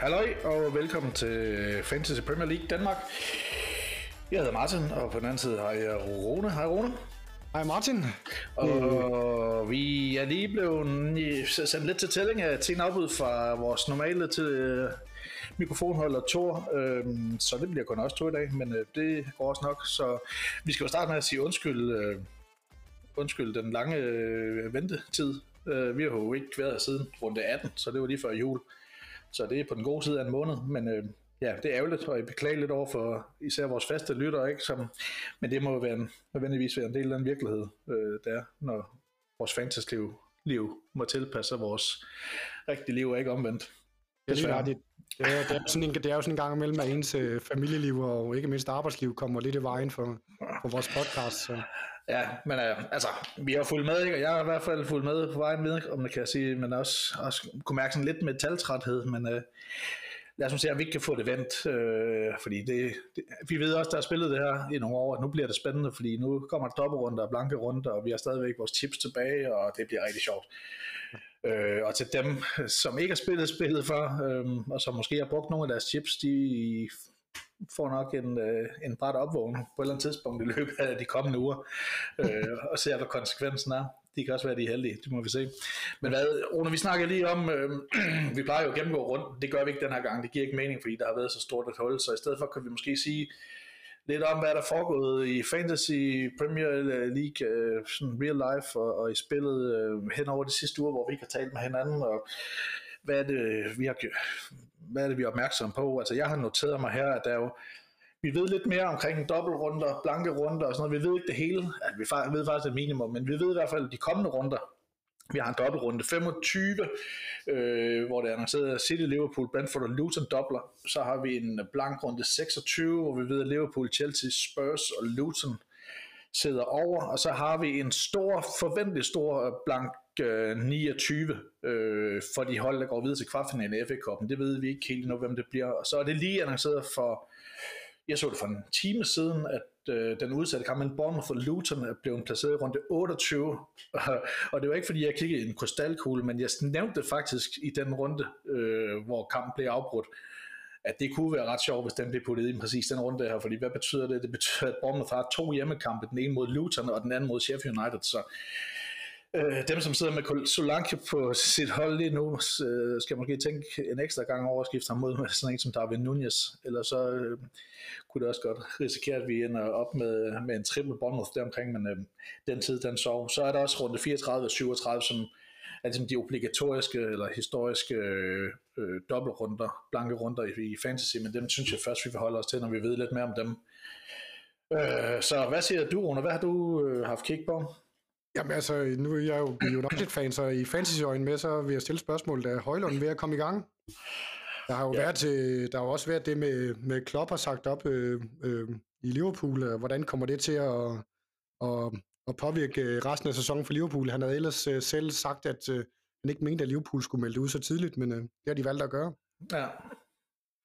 Halløj og velkommen til Fantasy Premier League Danmark. Jeg hedder Martin, og på den anden side har jeg Rune. Hej Rune. Hej Martin. Og vi er lige blevet sendt lidt til tælling af ting afbud fra vores normale til øh, mikrofonholder Tor, øhm, så det bliver kun også to i dag, men øh, det går også nok. Så vi skal jo starte med at sige undskyld, øh, undskyld den lange ventetid. vi har jo ikke været her siden runde 18, så det var lige før jul. Så det er på den gode side af en måned, men øh, ja, det er ærgerligt, og jeg beklager lidt over for især vores faste lyttere, ikke? Som, men det må jo være en, nødvendigvis være en del af den virkelighed, øh, der når vores fantasy-liv liv må tilpasse vores rigtige liv, og ikke omvendt. Det er, det, det, er, det, er sådan en, det er jo sådan en gang imellem, at ens øh, familieliv og ikke mindst arbejdsliv kommer lidt i vejen for, for vores podcast. Så. Ja, men øh, altså, vi har fulgt med, ikke? og jeg har i hvert fald fulgt med på vejen med, om det kan jeg sige, men også, også kunne mærke sådan lidt med taltræthed, men øh, lad os se, om vi ikke kan få det vendt, øh, fordi det, det, vi ved også, der er spillet det her i nogle år, at nu bliver det spændende, fordi nu kommer der dobbeltrunder og blanke runder, og vi har stadigvæk vores chips tilbage, og det bliver rigtig sjovt. Øh, og til dem, som ikke har spillet spillet før, øh, og som måske har brugt nogle af deres chips, de får nok en, øh, en bræt opvågning på et eller andet tidspunkt i løbet af de kommende uger, øh, og ser, hvad konsekvensen er. De kan også være de heldige, det må vi se. Men hvad, Rune, vi snakker lige om, øh, vi plejer jo at gennemgå rundt, det gør vi ikke den her gang, det giver ikke mening, fordi der har været så stort et hul, så i stedet for kan vi måske sige lidt om, hvad der er foregået i Fantasy Premier League, øh, sådan real life, og, og i spillet øh, hen over de sidste uger, hvor vi ikke har talt med hinanden, og hvad er det, vi har, hvad er det, vi er opmærksomme på? Altså, jeg har noteret mig her, at der er jo, vi ved lidt mere omkring dobbeltrunder, blanke runder og sådan noget. Vi ved ikke det hele. Altså, vi ved faktisk et minimum, men vi ved i hvert fald de kommende runder. Vi har en dobbeltrunde 25, øh, hvor det er annonceret City, Liverpool, Brentford og Luton dobler. Så har vi en blank runde 26, hvor vi ved, at Liverpool, Chelsea, Spurs og Luton sidder over. Og så har vi en stor, forventelig stor øh, blank øh, 29 øh, for de hold, der går videre til kvartfinalen i FA Cup'en. Det ved vi ikke helt nu, hvem det bliver. Og så er det lige annonceret for, jeg så det for en time siden, at øh, den udsatte kamp mellem Bournemouth og Luton er blevet placeret i runde 28. og det var ikke fordi, jeg kiggede i en krystalkugle, men jeg nævnte det faktisk i den runde, øh, hvor kampen blev afbrudt at det kunne være ret sjovt, hvis den blev puttet i præcis den runde her, fordi hvad betyder det? Det betyder, at Bournemouth har to hjemmekampe, den ene mod Luton og den anden mod Sheffield United, så Øh, dem, som sidder med Solanke på sit hold lige nu, øh, skal måske tænke en ekstra gang over at skifte ham mod sådan en som Darwin Nunez, eller så øh, kunne det også godt risikere, at vi ender op med, med en triple Bournemouth deromkring, men øh, den tid, den sov. Så er der også runde 34 og 37, som er ligesom de obligatoriske eller historiske øh, øh, dobbeltrunder, blanke runder i, i fantasy, men dem synes jeg først, vi vil holde os til, når vi ved lidt mere om dem. Øh, så hvad siger du, Rune? Hvad har du øh, haft kig på? Jamen altså, nu er jeg jo United-fan, så i fantasy-øjen med, så vil jeg stille spørgsmål, der er Højlund ved at komme i gang. Der har jo ja. været til, der har også været det med, med Klopp har sagt op øh, øh, i Liverpool, og hvordan kommer det til at, at, at påvirke resten af sæsonen for Liverpool? Han havde ellers øh, selv sagt, at øh, han ikke mente, at Liverpool skulle melde ud så tidligt, men øh, det har de valgt at gøre. Ja.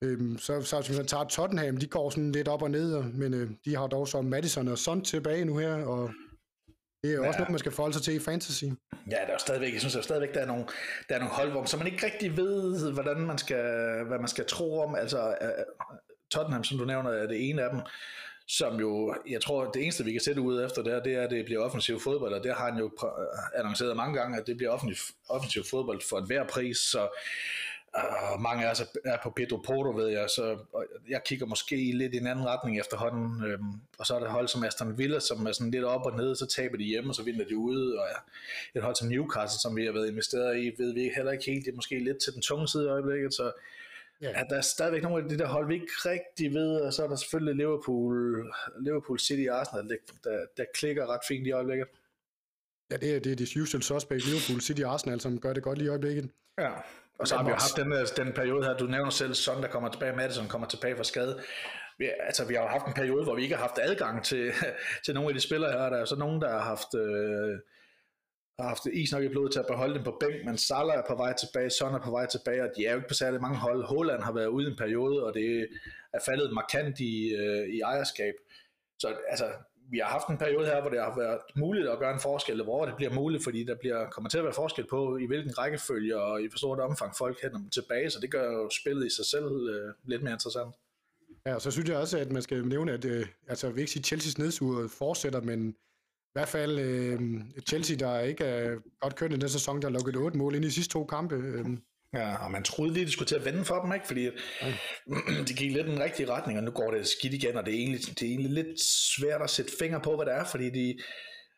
Øhm, så, så hvis man tager Tottenham, de går sådan lidt op og ned, men øh, de har dog så Madison og Son tilbage nu her, og det er jo ja. også noget, man skal forholde sig til i fantasy. Ja, der er stadigvæk, jeg synes der er stadigvæk, der er nogle, der er nogle hold, hvor så man ikke rigtig ved, hvordan man skal, hvad man skal tro om. Altså, uh, Tottenham, som du nævner, er det ene af dem, som jo, jeg tror, det eneste, vi kan sætte ud efter der, det er, at det bliver offensiv fodbold, og det har han jo annonceret mange gange, at det bliver offensiv, offensiv fodbold for hver pris, så og mange af os er på Pedro Porto, ved jeg, så jeg kigger måske lidt i en anden retning efterhånden. Øhm, og så er der hold som Aston Villa, som er sådan lidt op og ned, så taber de hjemme, og så vinder de ude. Og et hold som Newcastle, som vi har været investeret i, ved vi heller ikke helt. Det er måske lidt til den tunge side i øjeblikket, så ja. ja der er stadigvæk nogle af de der hold, vi ikke rigtig ved, og så er der selvfølgelig Liverpool, Liverpool City og Arsenal, der, der, der klikker ret fint i øjeblikket. Ja, det er, det er de usual suspect, Liverpool City og Arsenal, som gør det godt lige i øjeblikket. Ja, og så har vi jo haft den, den periode her, du nævner selv, Son der kommer tilbage, Madison kommer tilbage fra skade. Vi, altså, vi har jo haft en periode, hvor vi ikke har haft adgang til, til nogle af de spillere her. Der er så nogen, der har haft, øh, har haft is nok i blodet til at beholde dem på bænk, men Salah er på vej tilbage, Son er på vej tilbage, og de er jo ikke på særlig mange hold. Holland har været ude en periode, og det er faldet markant i, øh, i ejerskab. Så altså, vi har haft en periode her, hvor det har været muligt at gøre en forskel, hvor det bliver muligt, fordi der bliver, kommer til at være forskel på, i hvilken rækkefølge og i hvor stort omfang folk hænder tilbage, så det gør jo spillet i sig selv øh, lidt mere interessant. Ja, og så synes jeg også, at man skal nævne, at øh, altså, vi ikke sige, Chelsea's nedsur fortsætter, men i hvert fald øh, Chelsea, der ikke er godt kørt i den sæson, der har lukket otte mål ind i de sidste to kampe. Øh, Ja, og man troede lige, det skulle til at vende for dem, ikke? fordi mm. det gik lidt i den rigtige retning, og nu går det skidt igen, og det er, egentlig, det er egentlig lidt svært at sætte fingre på, hvad det er, fordi de,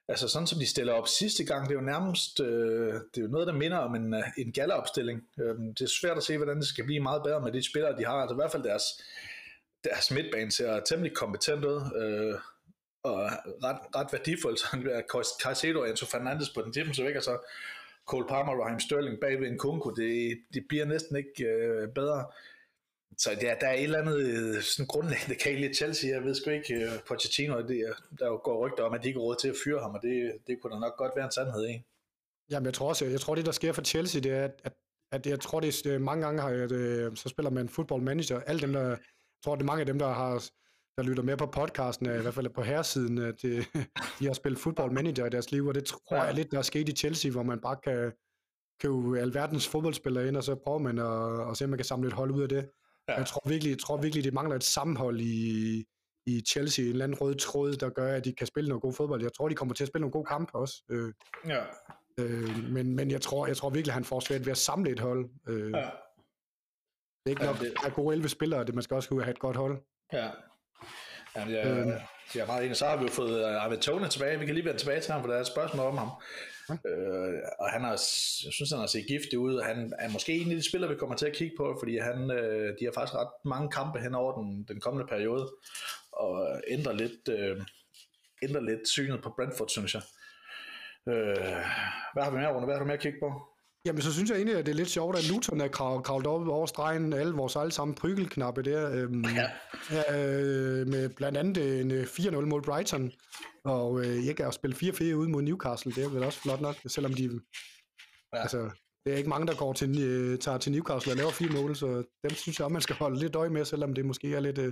altså sådan som de stiller op sidste gang, det er jo nærmest, øh, det er jo noget, der minder om en, øh, en galleopstilling. Øh, det er svært at se, hvordan det skal blive meget bedre med de spillere, de har, altså i hvert fald deres, deres midtbane ser temmelig kompetent ud, øh, og ret, ret værdifuldt, så øh, Caicedo og Enzo Fernandes på den defensive væk, og så Cole Palmer og Raheem Sterling bag ved en kunko, det, det bliver næsten ikke øh, bedre. Så ja, der er et eller andet øh, sådan grundlæggende kage i Chelsea. Jeg ved sgu ikke, øh, Pochettino, det, der går rygter om, at de ikke råd til at fyre ham, og det, det kunne da nok godt være en sandhed i. Jamen, jeg tror også, jeg tror det, der sker for Chelsea, det er, at, at jeg tror, det er øh, mange gange, har, at, så spiller man football manager. Alle dem, der, jeg tror, det er mange af dem, der har der lytter med på podcasten, i hvert fald på herresiden, at de, de har spillet football manager i deres liv, og det tror jeg lidt, der er sket i Chelsea, hvor man bare kan købe alverdens fodboldspillere ind, og så prøver man at, at se, om man kan samle et hold ud af det. Ja. Jeg tror virkelig, jeg tror virkelig, det mangler et sammenhold i, i Chelsea, en eller anden rød tråd, der gør, at de kan spille noget god fodbold. Jeg tror, de kommer til at spille nogle gode kampe også. Øh, ja. øh, men, men jeg tror, jeg tror virkelig, han får svært ved at samle et hold. Øh, ja. Det er ikke nok, ja, det... at gode 11 spillere, det man skal også have et godt hold. Ja, Jamen, jeg, øhm. jeg er meget enig. Så har vi jo fået uh, Arvid Tone tilbage. Vi kan lige vende tilbage til ham, for der er et spørgsmål om ham. Ja. Øh, og han har, jeg synes, han har set giftig ud, og han er måske en af de spillere, vi kommer til at kigge på, fordi han, øh, de har faktisk ret mange kampe hen over den, den kommende periode, og ændrer lidt, øh, ændrer lidt synet på Brentford, synes jeg. Øh, hvad har vi mere, Rune? Hvad har du mere at kigge på? Jamen, så synes jeg egentlig, at det er lidt sjovt, at Luton er kravlet op over stregen, alle vores alle sammen prygelknappe der, øhm, ja. øh, med blandt andet en 4-0 øh, mod Brighton, og øh, ikke at spille 4-4 ud mod Newcastle, det er vel også flot nok, selvom de, ja. altså, det er ikke mange, der går til, øh, tager til Newcastle og laver fire mål, så dem synes jeg, man skal holde lidt øje med, selvom det måske er lidt, øh,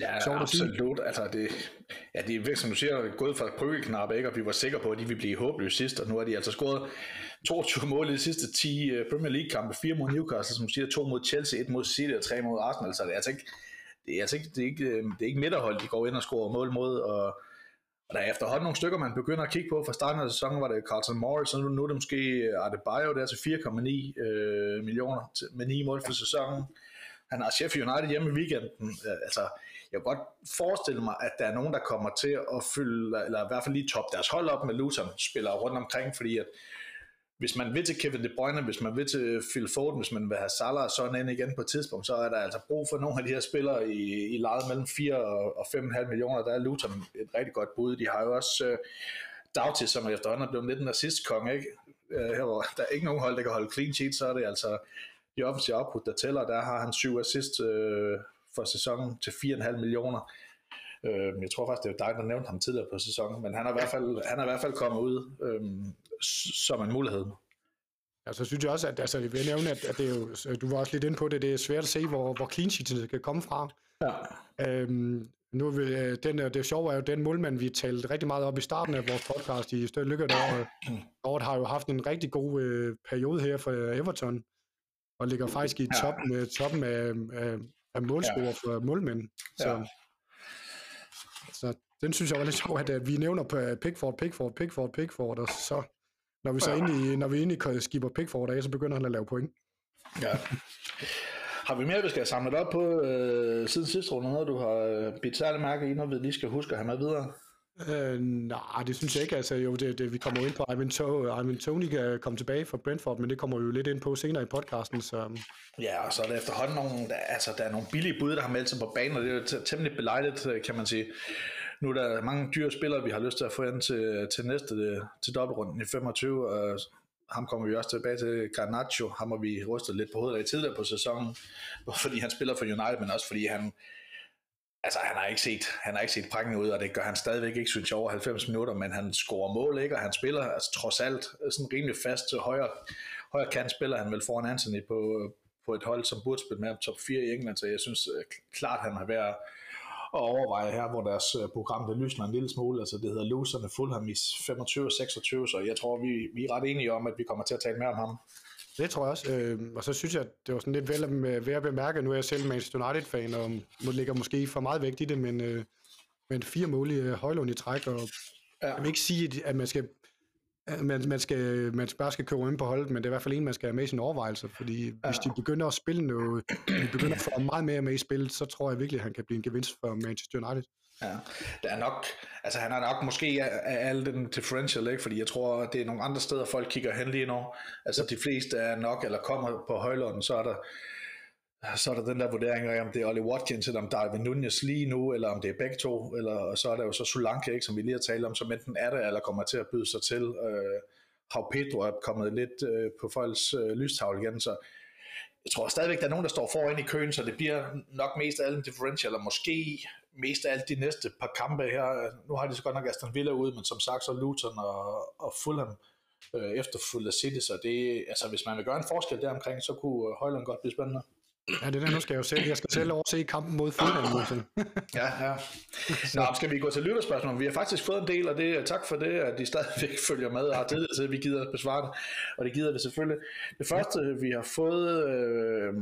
ja, absolut. Altså, det, ja, det er som du siger, gået fra prøveknap, ikke? og vi var sikre på, at de ville blive håbløse sidst, og nu har de altså scoret 22 mål i de sidste 10 øh, Premier League-kampe, fire mod Newcastle, som siger, 2 mod Chelsea, 1 mod City og 3 mod Arsenal, så det er altså ikke, det er altså ikke, det er ikke, øh, det er ikke midterhold, de går ind og scorer mål mod, og, og der er efterhånden nogle stykker, man begynder at kigge på. Fra starten af sæsonen var det Carlton Morris, og nu, nu er det måske Adebayo, der er til 4,9 øh, millioner til, med 9 mål for sæsonen. Han har Sheffield United hjemme i weekenden. Øh, altså, jeg kan godt forestille mig, at der er nogen, der kommer til at fylde, eller i hvert fald lige top deres hold op med Luton spiller rundt omkring, fordi at hvis man vil til Kevin De Bruyne, hvis man vil til Phil Foden, hvis man vil have Salah og sådan ind igen på et tidspunkt, så er der altså brug for nogle af de her spillere i, i lejet mellem 4 og 5,5 millioner. Der er Luton et rigtig godt bud. De har jo også uh, Doughty, som efterhånden er blevet lidt en assist-kong, ikke? Uh, her, hvor der er ikke nogen hold, der kan holde clean sheet, så er det altså de offensive output, der tæller. Der har han syv assist uh, for sæsonen til 4,5 millioner. Uh, jeg tror faktisk, det er dig, der nævnte ham tidligere på sæsonen, men han er i hvert fald, han er i hvert fald kommet ud um, som en mulighed. Ja, så synes jeg også, at altså, jeg vil nævne, at, at det er jo, du var også lidt inde på det, det er svært at se, hvor, hvor clean sheet kan komme fra. Ja. Øhm, nu vil, øh, den, det sjove er jo, den målmand, vi talte rigtig meget op i starten af vores podcast i Større Lykke, der og har jo haft en rigtig god øh, periode her for Everton, og ligger faktisk i toppen, ja. toppen af, af, af målscorer ja. for målmænd. Så, ja. så den synes jeg var lidt sjov, at, at vi nævner på Pickford, Pickford, Pickford, Pickford, og så når vi så ind i, når vi ind i skipper Pickford af, så begynder han at lave point. Ja. Har vi mere, vi skal have samlet op på øh, siden sidste runde? Noget, du har øh, bidt særlig mærke i, når vi lige skal huske at have med videre? Øh, nej, det synes jeg ikke. Altså, jo, det, det, vi kommer ind på, Ivan, to, Ivan Tony kan komme tilbage fra Brentford, men det kommer vi jo lidt ind på senere i podcasten. Så... Ja, og så er der efterhånden nogle, der, altså, der er nogle billige bud, der har meldt sig på banen, og det er jo temmelig belejligt, kan man sige nu er der mange dyre spillere, vi har lyst til at få ind til, til næste, til dobbeltrunden i 25, og ham kommer vi også tilbage til, Garnacho, ham har vi rystet lidt på hovedet af tidligere på sæsonen, fordi han spiller for United, men også fordi han, altså han har ikke set, han har ikke set prækken ud, og det gør han stadigvæk ikke, synes jeg, over 90 minutter, men han scorer mål, ikke? og han spiller altså, trods alt sådan rimelig fast til højre, højre kant spiller han vel foran Anthony på, på et hold, som burde spille med top 4 i England, så jeg synes øh, klart, han har været at overveje her, hvor deres øh, program det lysner en lille smule. Altså det hedder Loserne Fulham i 25-26, så jeg tror, vi, vi er ret enige om, at vi kommer til at tale mere om ham. Det tror jeg også. Øh, og så synes jeg, at det var sådan lidt vel ved at bemærke, nu er jeg selv Manchester United-fan, og må ligger måske for meget vægt i det, men, øh, men fire målige øh, højlund i træk, og ja. jeg vil ikke sige, at man skal man, man, skal, man bare skal køre ind på holdet, men det er i hvert fald en, man skal have med i sin overvejelse, fordi ja. hvis de begynder at spille noget, de begynder at få meget mere med i spillet, så tror jeg virkelig, at han kan blive en gevinst for Manchester United. Ja, der er nok, altså han er nok måske af, af al den differential, ikke? fordi jeg tror, det er nogle andre steder, folk kigger hen lige nu. Altså de fleste er nok, eller kommer på højlånden, så er der så er der den der vurdering af, om det er Ollie Watkins, eller om Darwin Nunez lige nu, eller om det er begge to, eller og så er der jo så Solanke, ikke, som vi lige har talt om, som enten er det, eller kommer til at byde sig til. Øh, Hav Pedro er kommet lidt øh, på folks øh, lystavle igen, så jeg tror stadigvæk, der er nogen, der står foran i køen, så det bliver nok mest af alt en differential, eller måske mest af alt de næste par kampe her. Nu har de så godt nok Aston Villa ude, men som sagt så Luton og, og Fulham øh, efterfulgt af City, så det, altså, hvis man vil gøre en forskel deromkring, så kunne øh, Højland godt blive spændende. Ja, det der, nu skal jeg jo selv, jeg skal selv overse kampen mod Fulham. ja, ja. Nå, skal vi gå til lytterspørgsmål? Vi har faktisk fået en del, og det tak for det, at de stadigvæk følger med og har tid til, at vi gider at besvare det. Og det gider vi selvfølgelig. Det første, vi har fået, øh,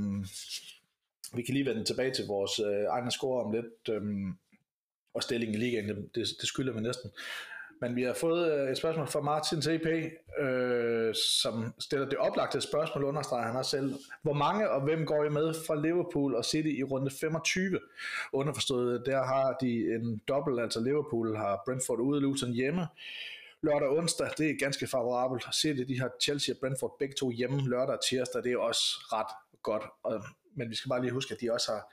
vi kan lige vende tilbage til vores øh, egne score om lidt, øh, og stillingen i ligaen, det, det skylder vi næsten. Men vi har fået øh, et spørgsmål fra Martin TP, øh, som stiller det oplagte spørgsmål, understreger han også selv. Hvor mange og hvem går I med fra Liverpool og City i runde 25? Underforstået, der har de en dobbelt, altså Liverpool har Brentford ude, Luton hjemme. Lørdag og onsdag, det er ganske favorabelt. City, de har Chelsea og Brentford begge to hjemme lørdag og tirsdag, det er også ret godt. Og, men vi skal bare lige huske, at de også har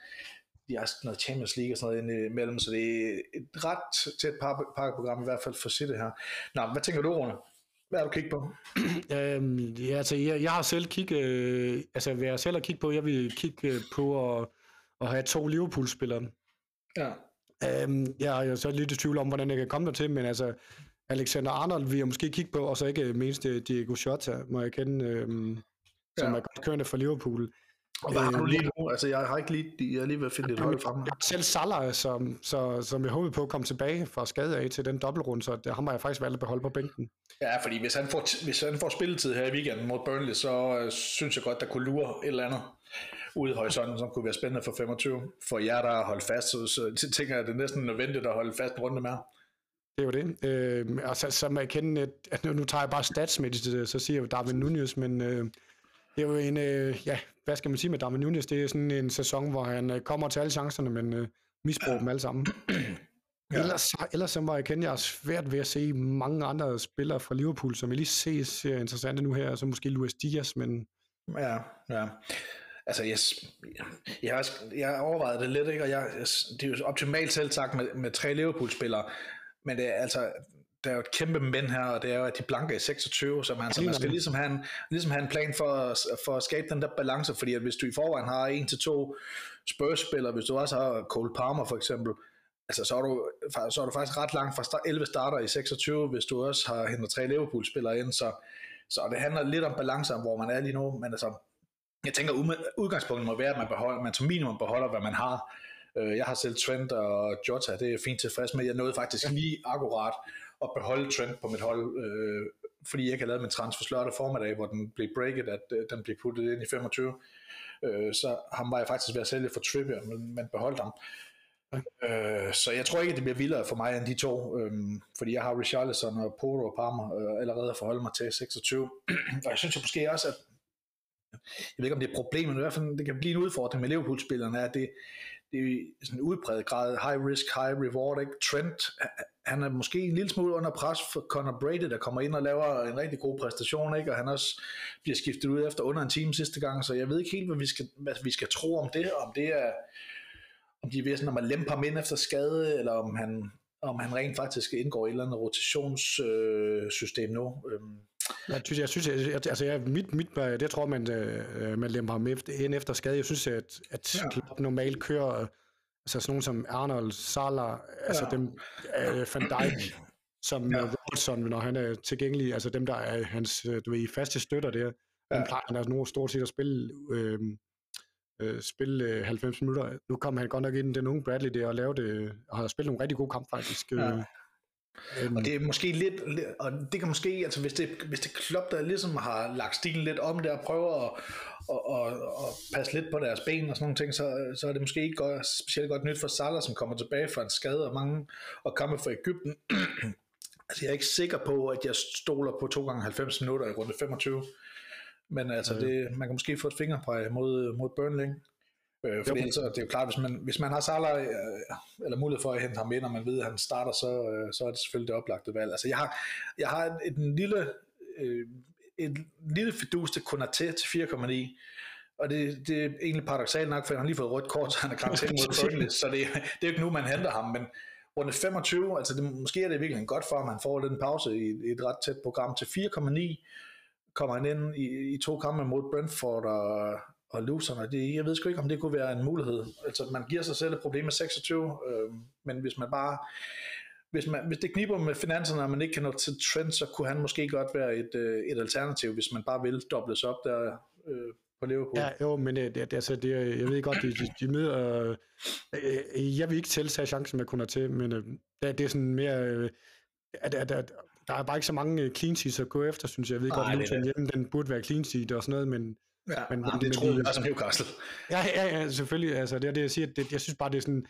de har noget Champions League og sådan noget imellem, så det er et ret tæt pakkeprogram i hvert fald for City her. Nå, hvad tænker du, Rune? Hvad har du kigget på? øhm, ja, altså, jeg, jeg har selv kigget, øh, altså hvad jeg selv har kigget på, jeg vil kigge på at, at have to Liverpool-spillere. Ja. Øhm, jeg er så lidt i tvivl om, hvordan jeg kan komme der til, men altså, Alexander Arnold vil jeg måske kigge på, og så ikke mindst Diego Jota, må jeg kende, øhm, som ja. er godt kørende for Liverpool. Og hvad har du lige nu? Altså, jeg har ikke lige, jeg er lige ved at finde et hold frem. Jeg selv Salah, som, så, som jeg håbede på at komme tilbage fra skade af til den dobbeltrunde, så det, ham har jeg faktisk valgt at beholde på bænken. Ja, fordi hvis han får, hvis han får spilletid her i weekenden mod Burnley, så uh, synes jeg godt, der kunne lure et eller andet ude i horisonten, som kunne være spændende for 25. For jer, der har holdt fast, så, så tænker jeg, at det er næsten nødvendigt at holde fast en runde mere. Det er jo det. Øh, og så, så man kende, at, nu, nu tager jeg bare stats med det, så siger jeg Darwin Nunez, men øh, det er jo en, øh, ja, hvad skal man sige med Darwin Nunes? Det er sådan en sæson, hvor han øh, kommer til alle chancerne, men øh, misbruger dem alle sammen. Ja. Ellers, ellers så var jeg kende, jeg er svært ved at se mange andre spillere fra Liverpool, som jeg lige ser, ser interessante nu her, så måske Luis Diaz, men... Ja, ja. Altså, jeg, jeg, har, jeg har overvejet det lidt, ikke? og jeg, det er jo optimalt selv sagt med, med tre Liverpool-spillere, men det er altså, der er jo et kæmpe mænd her, og det er jo, at de blanke er 26, så man, så man skal ligesom have, en, ligesom have en plan for, for at skabe den der balance, fordi at hvis du i forvejen har en til to spørgspillere, hvis du også har Cole Palmer for eksempel, altså så er du, så er du faktisk ret langt fra 11 starter i 26, hvis du også har hentet tre Liverpool-spillere ind, så, så det handler lidt om balance, hvor man er lige nu, men altså, jeg tænker, udgangspunktet må være, at man, beholder, man som minimum beholder, hvad man har. Øh, jeg har selv Trent og Jota, det er fint tilfreds med. Jeg nåede faktisk lige akkurat at beholde Trent på mit hold, øh, fordi jeg ikke har lavet min transfer lørdag formiddag, hvor den blev breaket, at øh, den blev puttet ind i 25. Øh, så ham var jeg faktisk ved at sælge for Trippier, men, men beholdt ham. Øh, så jeg tror ikke, det bliver vildere for mig end de to, øh, fordi jeg har Richarlison og Poro og Palmer øh, allerede at forholde mig til 26. og jeg synes jo måske også, at jeg ved ikke om det er et problem, men i hvert fald det kan blive en udfordring med Liverpool-spillerne, at det, det er sådan en udbredt grad high risk, high reward. Ikke? Trent, han er måske en lille smule under pres for Conor Brady, der kommer ind og laver en rigtig god præstation, ikke? og han også bliver skiftet ud efter under en time sidste gang, så jeg ved ikke helt, hvad vi skal, hvad vi skal tro om det, om det er, om de er ved sådan, at man lemper ham ind efter skade, eller om han, om han rent faktisk indgår i et eller andet rotationssystem øh, nu. Øhm. Jeg synes, jeg synes, jeg, altså jeg, mit, mit, det tror man, øh, man lemper ham efter, ind efter skade. Jeg synes, at, at ja. normalt kører altså sådan nogen som Arnold, Salah, altså ja. dem, øh, Van Dijk, som ja. Robertson, når han er tilgængelig, altså dem, der er hans, øh, du ved, faste støtter der, ja. den plejer han altså nu stort set at spille øh, øh, spille øh, 90 minutter. Nu kom han godt nok ind, den unge Bradley der, og lavede, øh, og har spillet nogle rigtig gode kampe faktisk. Ja. Og det er måske lidt, og det kan måske, altså hvis det, hvis det klub, der ligesom har lagt stilen lidt om der, og prøver at, at, at, at passe lidt på deres ben og sådan nogle ting, så, så er det måske ikke godt, specielt godt nyt for Salah, som kommer tilbage fra en skade og mange og kampe for Ægypten. altså jeg er ikke sikker på, at jeg stoler på 2 gange 90 minutter i runde 25. Men altså, det, man kan måske få et fingerpræg mod, mod Burnley. Øh, fordi Jo. det er jo klart, hvis man, hvis man har Salah, øh, eller mulighed for at hente ham ind, og man ved, at han starter, så, øh, så er det selvfølgelig det oplagte valg. Altså, jeg har, jeg har en, en lille, øh, en lille fidus til Konaté til 4,9, og det, det er egentlig paradoxalt nok, for han har lige fået rødt kort, så han er karantæne mod Burnley, så det, det er jo ikke nu, man henter ham, men runde 25, altså det, måske er det virkelig godt for ham, han får den pause i, i et ret tæt program til 4,9, kommer han ind i, i to kampe mod Brentford og, og og det, jeg ved sgu ikke, om det kunne være en mulighed. Altså, man giver sig selv et problem med 26, øh, men hvis man bare, hvis, man, hvis det kniber med finanserne, og man ikke kan nå til trend, så kunne han måske godt være et, øh, et alternativ, hvis man bare vil dobles op der øh, på Liverpool. Ja, jo, men det, det, altså, det, jeg ved godt, de, de, de møder... Øh, øh, jeg vil ikke til tage chancen med kun til, men øh, det, det er sådan mere... Øh, at, at, at, der er bare ikke så mange øh, clean sheets at gå efter, synes jeg. Jeg ved Nej, godt, det er Luton hjemme, den burde være clean sheet og sådan noget, men ja men- men, men- det troede de- jeg også om Newcastle. Ja, ja, ja selvfølgelig. Altså, det er det, jeg siger. Det, jeg synes bare, det er sådan...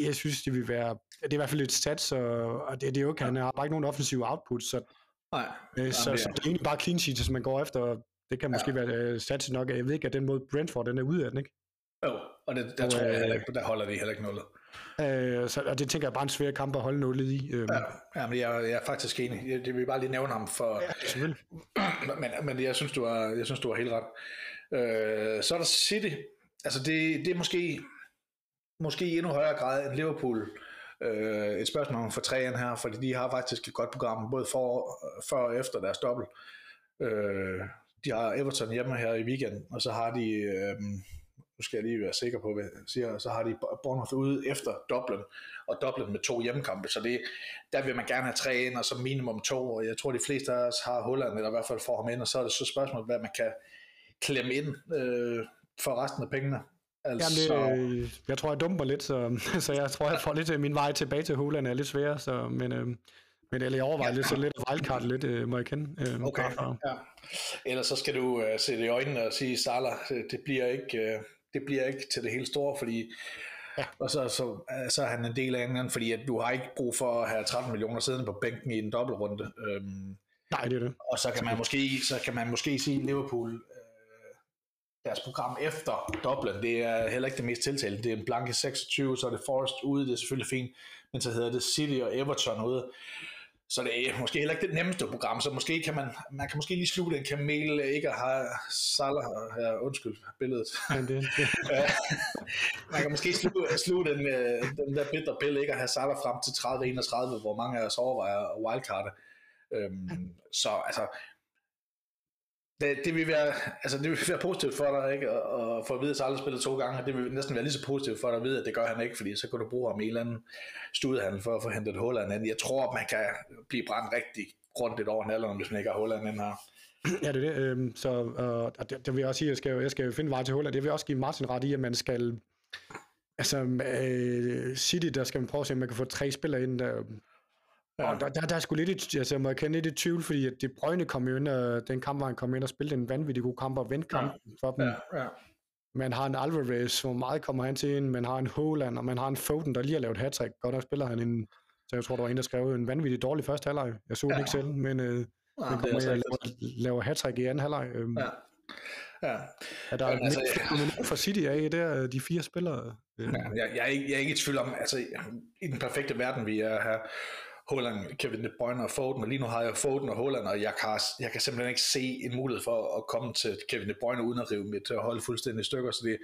Jeg synes, det vil være... Det er i hvert fald et stats, og, og det, det er jo ikke... Han har bare ikke nogen offensive output, så, Nej, øh, så, det er- så, det er egentlig bare clean sheets, som man går efter. og Det kan måske være øh, stats nok. Jeg ved ikke, at den måde Brentford, den er ude af den, ikke? jo, og det, der Og, tror jeg øh, heller ikke, der holder de heller ikke noget. Øh, så, og det tænker jeg bare en svær kamp at holde nullet i. Øh, Ja, ja men jeg, jeg er faktisk enig. Jeg, det vil bare lige nævne ham for, ja, selvfølgelig. men, men jeg synes, du har, jeg synes, du har helt ret. Øh, så er der City. Altså, det, det er måske, måske i endnu højere grad end Liverpool. Øh, et spørgsmål for træerne her, fordi de har faktisk et godt program, både for, før og efter deres dobbelt. Øh, de har Everton hjemme her i weekenden, og så har de, øh, nu skal jeg lige være sikker på, hvad jeg siger, så har de Bournemouth ude efter Dublin, og Dublin med to hjemmekampe, så det, der vil man gerne have tre ind, og så minimum to, og jeg tror, de fleste af os har Holland, eller i hvert fald får ham ind, og så er det så spørgsmålet, hvad man kan klemme ind øh, for resten af pengene. Altså, Jamen, det, øh, jeg tror, jeg dumper lidt, så, så jeg tror, jeg får lidt øh, min vej tilbage til Holland er lidt svær, så, men, øh, men eller jeg overvejer Ja. lidt, så lidt wildcard lidt, øh, må jeg kende. Øh, Okay, ja. Ellers så skal du uh, se det i øjnene og sige, Salah, det, det bliver ikke, uh, det bliver ikke til det hele store, fordi Ja. og så, så, så er han en del af England, fordi at du har ikke brug for at have 13 millioner siddende på bænken i en dobbeltrunde. Um, Nej, det er det. og så kan man måske, så kan man måske sige Liverpool, øh, deres program efter Dublin, det er heller ikke det mest tiltalte. Det er en blanke 26, så er det Forest ude, det er selvfølgelig fint, men så hedder det City og Everton ude. Så det er måske heller ikke det nemmeste program, så måske kan man, man kan måske lige slutte en kamel, ikke at have Salah, ja, undskyld billedet. Men det, det man kan måske sluge, sluge den, øh, den der bitter pille, ikke at have Salah frem til 30-31, hvor mange af os overvejer wildcard. Øhm, så altså, det, det, vil være, altså det vil være positivt for dig, ikke? Og, og for at vide, at Salah spillet to gange, det vil næsten være lige så positivt for dig at vide, at det gør han ikke, fordi så kan du bruge ham i en eller anden studiehandel for at få hentet Holland ind. Jeg tror, at man kan blive brændt rigtig rundt over nalderen, hvis man ikke har Holland ind her. Ja, det er det. Øhm, så, øh, og det, det vil jeg også sige, jeg skal, jeg skal finde vej til Holland. Det vil jeg også give Martin ret i, at man skal... Altså, øh, City, der skal man prøve at se, om man kan få tre spillere ind. Der, Ja. og der, der, der er sgu lidt, altså, jeg må kende lidt i tvivl, fordi at det Brøgne kom jo ind, og den kamp, hvor han kom ind og spillede en vanvittig god kamp og vendte kampen for dem. Ja, ja. Man har en Alvarez, hvor meget kommer han til ind, man har en Holland, og man har en Foden, der lige har lavet hat Godt nok spiller han en, så jeg tror, der var en, der skrev en vanvittig dårlig første halvleg. Jeg så ja. Ja. det ikke selv, men øh, Ja, er kommer altså laver, laver hat i anden halvleg. Øhm, Ja. Ja. Er der Jamen, altså, altså, for City af der, de fire spillere? Øh, Ja, jeg, jeg, er ikke, jeg er ikke i tvivl om, altså i den perfekte verden, vi er her, Holland, Kevin De Bruyne og Foden, og lige nu har jeg Foden og Holland, og jeg kan, jeg kan simpelthen ikke se en mulighed for at komme til Kevin De Bruyne uden at rive mit øh, hold fuldstændig i stykker, så det,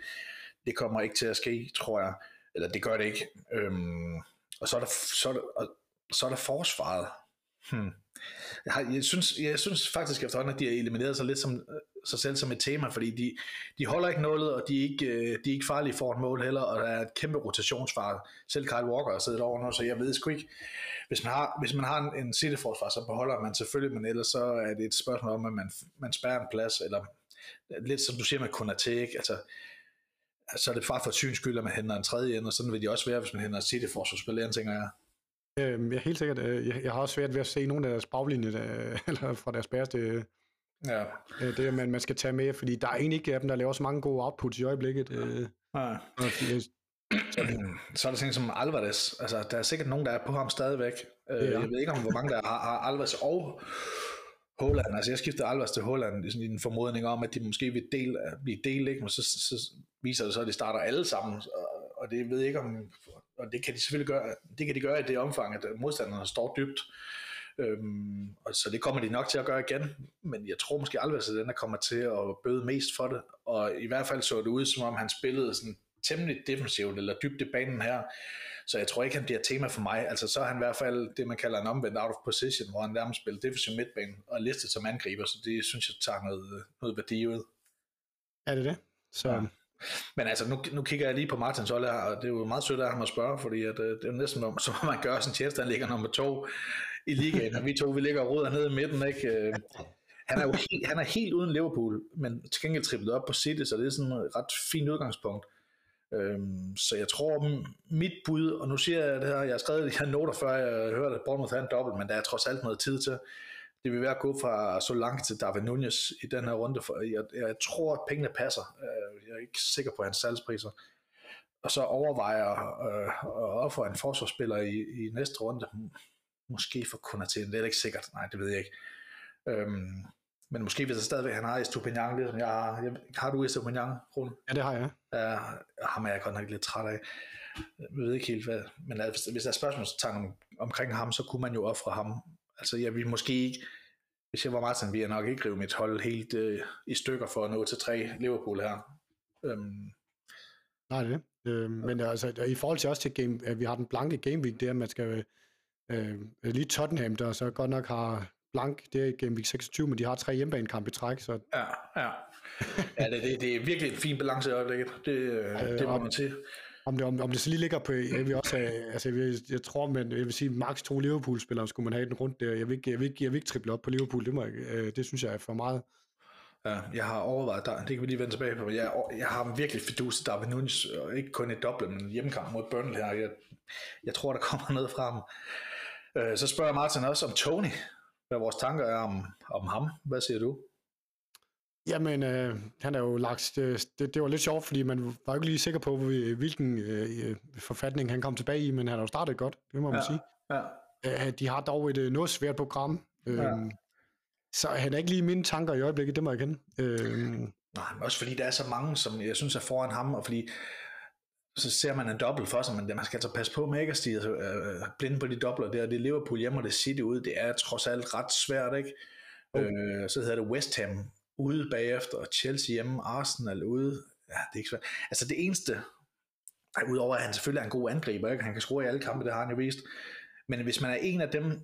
det kommer ikke til at ske, tror jeg. Eller det gør det ikke. Øhm, og så er der, så er der, og, så er der forsvaret. Hmm. Jeg, har, jeg, synes, jeg synes faktisk efterhånden, at de har elimineret sig lidt som, øh, sig selv som et tema, fordi de, de holder ikke nålet, og de er ikke, øh, de er ikke farlige for et mål heller, og der er et kæmpe rotationsfar. Selv Kyle Walker har siddet over nu, så jeg ved sgu ikke, hvis man har, hvis man har en, en City-forsvar, så beholder man selvfølgelig, men ellers så er det et spørgsmål om, at man, man spærrer en plads, eller lidt som du siger med Konaté, ikke? Altså, så er det bare for syns skyld, at man henter en tredje ind, og sådan vil de også være, hvis man henter en cityforsvarsspiller, tænker jeg. Øh, jeg er helt sikkert, øh, jeg, jeg har også svært ved at se nogen af deres baglinje, der, eller fra deres bæreste, Ja. øh, det man, man skal tage med, fordi der er egentlig ikke af dem, der laver så mange gode outputs i øjeblikket. Øh, ja. Så er der ting som Alvarez. Altså, der er sikkert nogen, der er på ham stadigvæk. Øh, Ja. Jeg ved ikke, om hvor mange der har, har Alvarez og Holland. Altså, jeg skiftede Alvarez til Holland i sådan en formodning om, at de måske vil del, blive delt, ikke? men så, så, så viser det så, at de starter alle sammen. Og, og det ved jeg ikke om... Og det kan de selvfølgelig gøre, det kan de gøre i det omfang, at modstanderne står dybt. Øhm, og så det kommer de nok til at gøre igen, men jeg tror måske Alvarez er den, der kommer til at bøde mest for det, og i hvert fald så det ud, som om han spillede sådan temmelig defensivt, eller dybt i banen her, så jeg tror ikke, han bliver tema for mig. Altså så er han i hvert fald det, man kalder en omvendt out of position, hvor han nærmest spiller defensiv midtbane og listet som angriber, så det synes jeg tager noget, noget værdi ud. er det det? Så, Ja. Men altså, nu, nu kigger jeg lige på Martins hold her, og det er jo meget sødt af ham at spørge, fordi at, øh, det er jo næsten som, som man gør sådan en tjeneste, han ligger nummer to i ligaen, og vi to, vi ligger og ruder nede i midten, ikke? Øh, han er jo helt, han er helt uden Liverpool, men til gengæld trippet op på City, så det er sådan et ret fint udgangspunkt. Øhm, så jeg tror, mit bud, og nu siger jeg det her, jeg har skrevet de her noter, før jeg hørte, at Bournemouth havde en dobbelt, men der er trods alt noget tid til. Det vil være at gå fra så langt til David Nunez i den her runde, for jeg, jeg tror, at pengene passer. Øh, Jeg er ikke sikker på hans salgspriser. Og så overvejer øh, at ofre en forsvarsspiller i, i næste runde. Måske for Konaté, det er ikke sikkert. Nej, det ved jeg ikke. Øhm, men måske hvis jeg stadigvæk han har Estupinian, ligesom jeg har. Jeg, har du Estupinian, Rune? ja, det har jeg. Ja, ham er jeg godt nok lidt træt af. Jeg ved ikke helt hvad, men altså, hvis, hvis der er spørgsmålstegn om, omkring ham, så kunne man jo ofre ham. Altså jeg vil måske ikke, hvis jeg var Martin, ville jeg nok ikke rive mit hold helt øh, i stykker for at nå til tre Liverpool her. Øhm, Nej, det er det. Øh, men altså, i forhold til også til game, at vi har den blanke game week, det er, at man skal øh, lige Tottenham, der så godt nok har blank, det er i game week 26, men de har tre hjemmebanekampe i træk, så ja, ja. ja det, det, det er virkelig en fin balance i øjeblikket. Det, øh, det må man til om det, om, om det så lige ligger på, jeg vil også have, altså jeg, vil, jeg tror, man, jeg vil sige, max to Liverpool-spillere skulle man have den rundt der. Jeg vil ikke, jeg vil ikke, jeg vil ikke triple op på Liverpool, det, må jeg, øh, det synes jeg er for meget. Ja, jeg har overvejet, der, det kan vi lige vende tilbage på, jeg, jeg har virkelig fiduset der David Nunes, og ikke kun i dobbelt, men hjemmekamp mod Burnley her. Jeg, jeg tror, der kommer noget fra ham. Øh, så spørger Martin også om Tony, hvad vores tanker er om, om ham. Hvad siger du? Jamen, øh, han er jo lagt, det, det var lidt sjovt, fordi man var jo ikke lige sikker på, hvil- hvilken øh, forfatning han kom tilbage i, men han har jo startet godt, det må man Ja. sige. Ja, Øh, de har dog et øh, noget svært program, øh, Ja. så han er ikke lige mine tanker i øjeblikket, det må jeg kende. Øh, Nej, men også fordi der er så mange, som jeg synes er foran ham, og fordi så ser man en dobbelt for sig, men man skal altså passe på med ikke at stige altså, øh, blinde på de dobbler der. Det er Liverpool hjemme, og det City ude. Det er trods alt ret svært, ikke? Jo. Øh, så hedder det West Ham ude bagefter, og Chelsea hjemme, Arsenal ude. Ja, det er ikke svært. Altså det eneste, udover at han selvfølgelig er en god angriber, ikke? han kan score i alle kampe, det har han jo vist. Men hvis man er en af dem,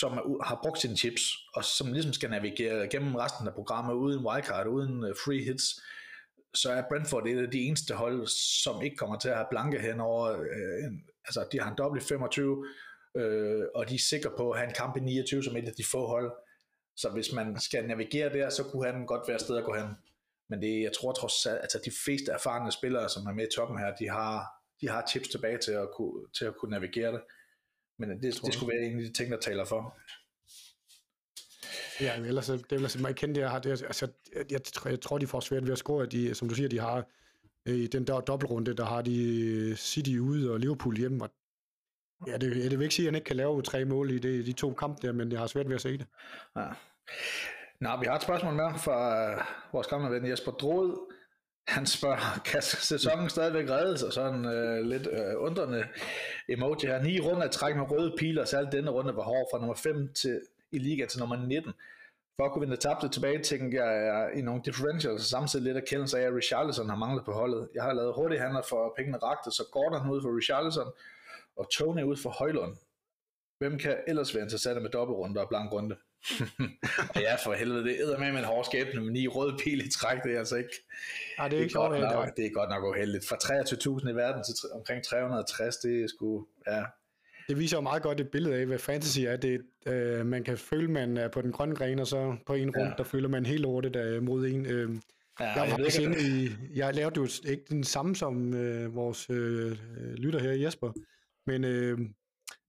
som er, har brugt sine chips, og som ligesom skal navigere gennem resten af programmet uden wildcard, uden øh, free hits, så er Brentford et af de eneste hold, som ikke kommer til at have blanke hen over, øh, en, altså de har en dobbelt 25, øh, og de er sikre på at have en kamp i 29 som et af de få hold. Så hvis man skal navigere der, så kunne han godt være sted at gå hen. Men det, jeg tror trods alt, altså de fleste erfarne spillere, som er med i toppen her, de har, de har tips tilbage til at kunne, til at kunne navigere det. Men det, det skulle være en af de ting, der taler for. Ja, men ellers, det er ellers mig kende det, jeg har. Det, altså, jeg, jeg, tror- jeg tror, de får svært ved at score. De, som du siger, de har øh, i den der dobbeltrunde, der har de City ude og Liverpool hjemme. Og, ja, det, det vil ikke sige, at han ikke kan lave tre mål i de, de to kampe der, men jeg har svært ved at se det. Ja. Nå, vi har et spørgsmål mere fra vores gamle ven Jesper Drod. Han spørger, kan sæsonen stadigvæk reddes? Og sådan øh, lidt øh, undrende emoji her. Ni runder at trække med røde piler, særligt denne runde var hård fra nummer 5 til, i liga til nummer 19. For at kunne vinde tabte tilbage, tænker jeg i nogle differentials, samtidig lidt erkendelse af, at Richarlison har manglet på holdet. Jeg har lavet hurtige handler for pengene rakte, så Gordon ud for Richarlison, og Tony ud for Højlund. Hvem kan ellers være interessante med dobbeltrunder og blank runde? og ja, for helvede, det æder med en hård skæbne, men ni røde pil i træk, det er altså ikke, Nej, det er ikke godt sjovt. nok, at- det er godt nok uheldigt. Fra 23.000 i verden til omkring 360, det er sgu, ja, Det viser jo meget godt et billede af, hvad fantasy er. Det, øh, man kan føle, man er på den grønne gren, og så på en rundt, Ja. der føler man helt lortet øh, mod en. Øh, Ja, jeg, jeg, var ikke, i, jeg lavede jo ikke den samme som øh, vores øh, lytter her, Jesper, men øh,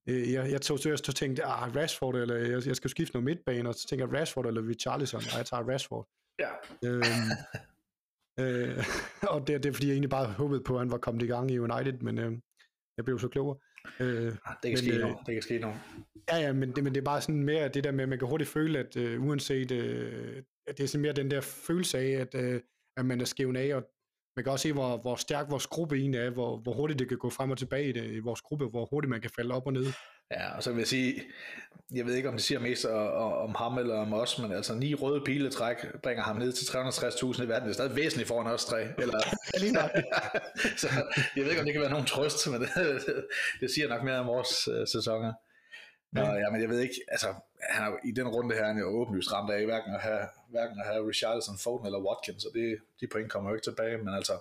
øh jeg, jeg tog seriøst og tænkte, ah, Rashford, eller jeg, jeg skal skifte noget midtbane, og så tænkte jeg Rashford eller Richarlison, og jeg tager Rashford. Ja. Øhm, øh, og det, det er fordi, jeg egentlig bare håbede på, at han var kommet i gang i United, men øh, jeg blev så klogere. Øh, det kan men, ske øh, noget. Det kan ske noget. Ja, ja, men det, men det er bare sådan mere det der med, at man kan hurtigt føle, at øh, uanset, øh, at det er sådan mere den der følelse af, at, øh, at man er skævn af, og man kan også se, hvor, hvor stærk vores gruppe egentlig er, hvor, hvor hurtigt det kan gå frem og tilbage i, det, i vores gruppe, hvor hurtigt man kan falde op og ned. Ja, og så vil jeg sige, jeg ved ikke, om det siger mest om ham eller om os, men altså ni røde piletræk bringer ham ned til 360.000 i verden. Det er stadig væsentligt foran os tre. Eller, så jeg ved ikke, om det kan være nogen trøst, men det, det siger nok mere om vores uh, sæsoner. Nå, ja, men jeg ved ikke, altså, han er, i den runde her, han er jo åbenlyst ramt af, hverken at have, hverken at have Richarlison, Foden eller Watkins, og det, de point kommer jo ikke tilbage, men altså,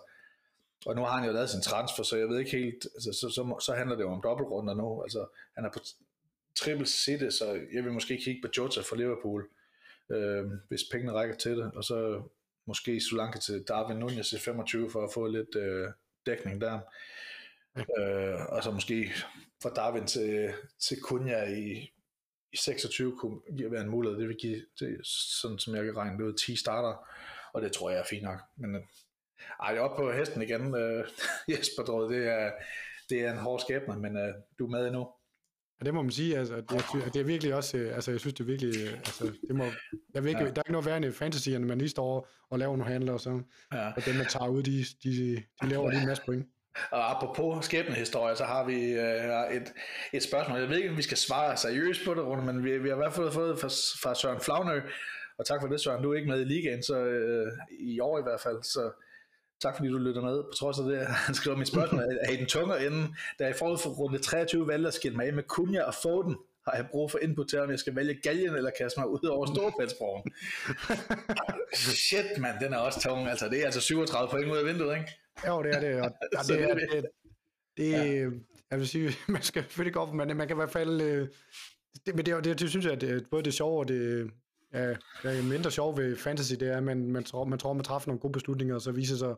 og nu har han jo lavet sin transfer, så jeg ved ikke helt, altså, så, så, så handler det jo om dobbeltrunder nu, altså, han er på triple city, så jeg vil måske kigge på Jota for Liverpool, øh, hvis pengene rækker til det, og så måske Solanke til Darwin Nunez i 25 for at få lidt øh, dækning der. Øh, og så måske fra Darwin til, til Kunja i, i 26 kunne være en mulighed. Det vil give, det, sådan som jeg kan regne det ud, 10 starter, og det tror jeg er fint nok. Men øh, ej, jeg er oppe på hesten igen, øh, Jesper Drød. Det er, det er en hård skæbne, men øh, du er med endnu. Ja, det må man sige, altså, det, er, det er virkelig også, øh, altså, jeg synes, det er virkelig, øh, altså, det må, jeg virkelig, ja. der er ikke noget værre end fantasy, end man lige står og laver nogle handler, og så, ja. og dem, man tager ud, de, de, de laver lige en masse point. Og apropos skæbnehistorie, så har vi øh, et, et spørgsmål. Jeg ved ikke, om vi skal svare seriøst på det, Rune, men vi, vi har i hvert fald fået fra, fra Søren Flagnø, og tak for det, Søren. Du er ikke med i ligaen, så øh, i år i hvert fald, så tak fordi du lytter med. På trods af det, han skriver mit spørgsmål, er I den tungere ende, da jeg forud for runde 23 valgte at skille mig af med Kunja og Foden, har jeg brug for input til, om jeg skal vælge galgen eller kaste mig ud over Storfældsbroen. Shit, mand, den er også tung. Altså, det er altså 37 point ud af vinduet, ikke? Jo, det er det. Og, og det, er, det, det, ja. jeg vil sige, man skal selvfølgelig gå op, men man kan i hvert fald, øh, det, men det, det, det, synes jeg, at det, både det sjove og det, ja, det er mindre sjovt ved fantasy, det er, at man, man, tror, man tror, man træffer nogle gode beslutninger, og så viser sig,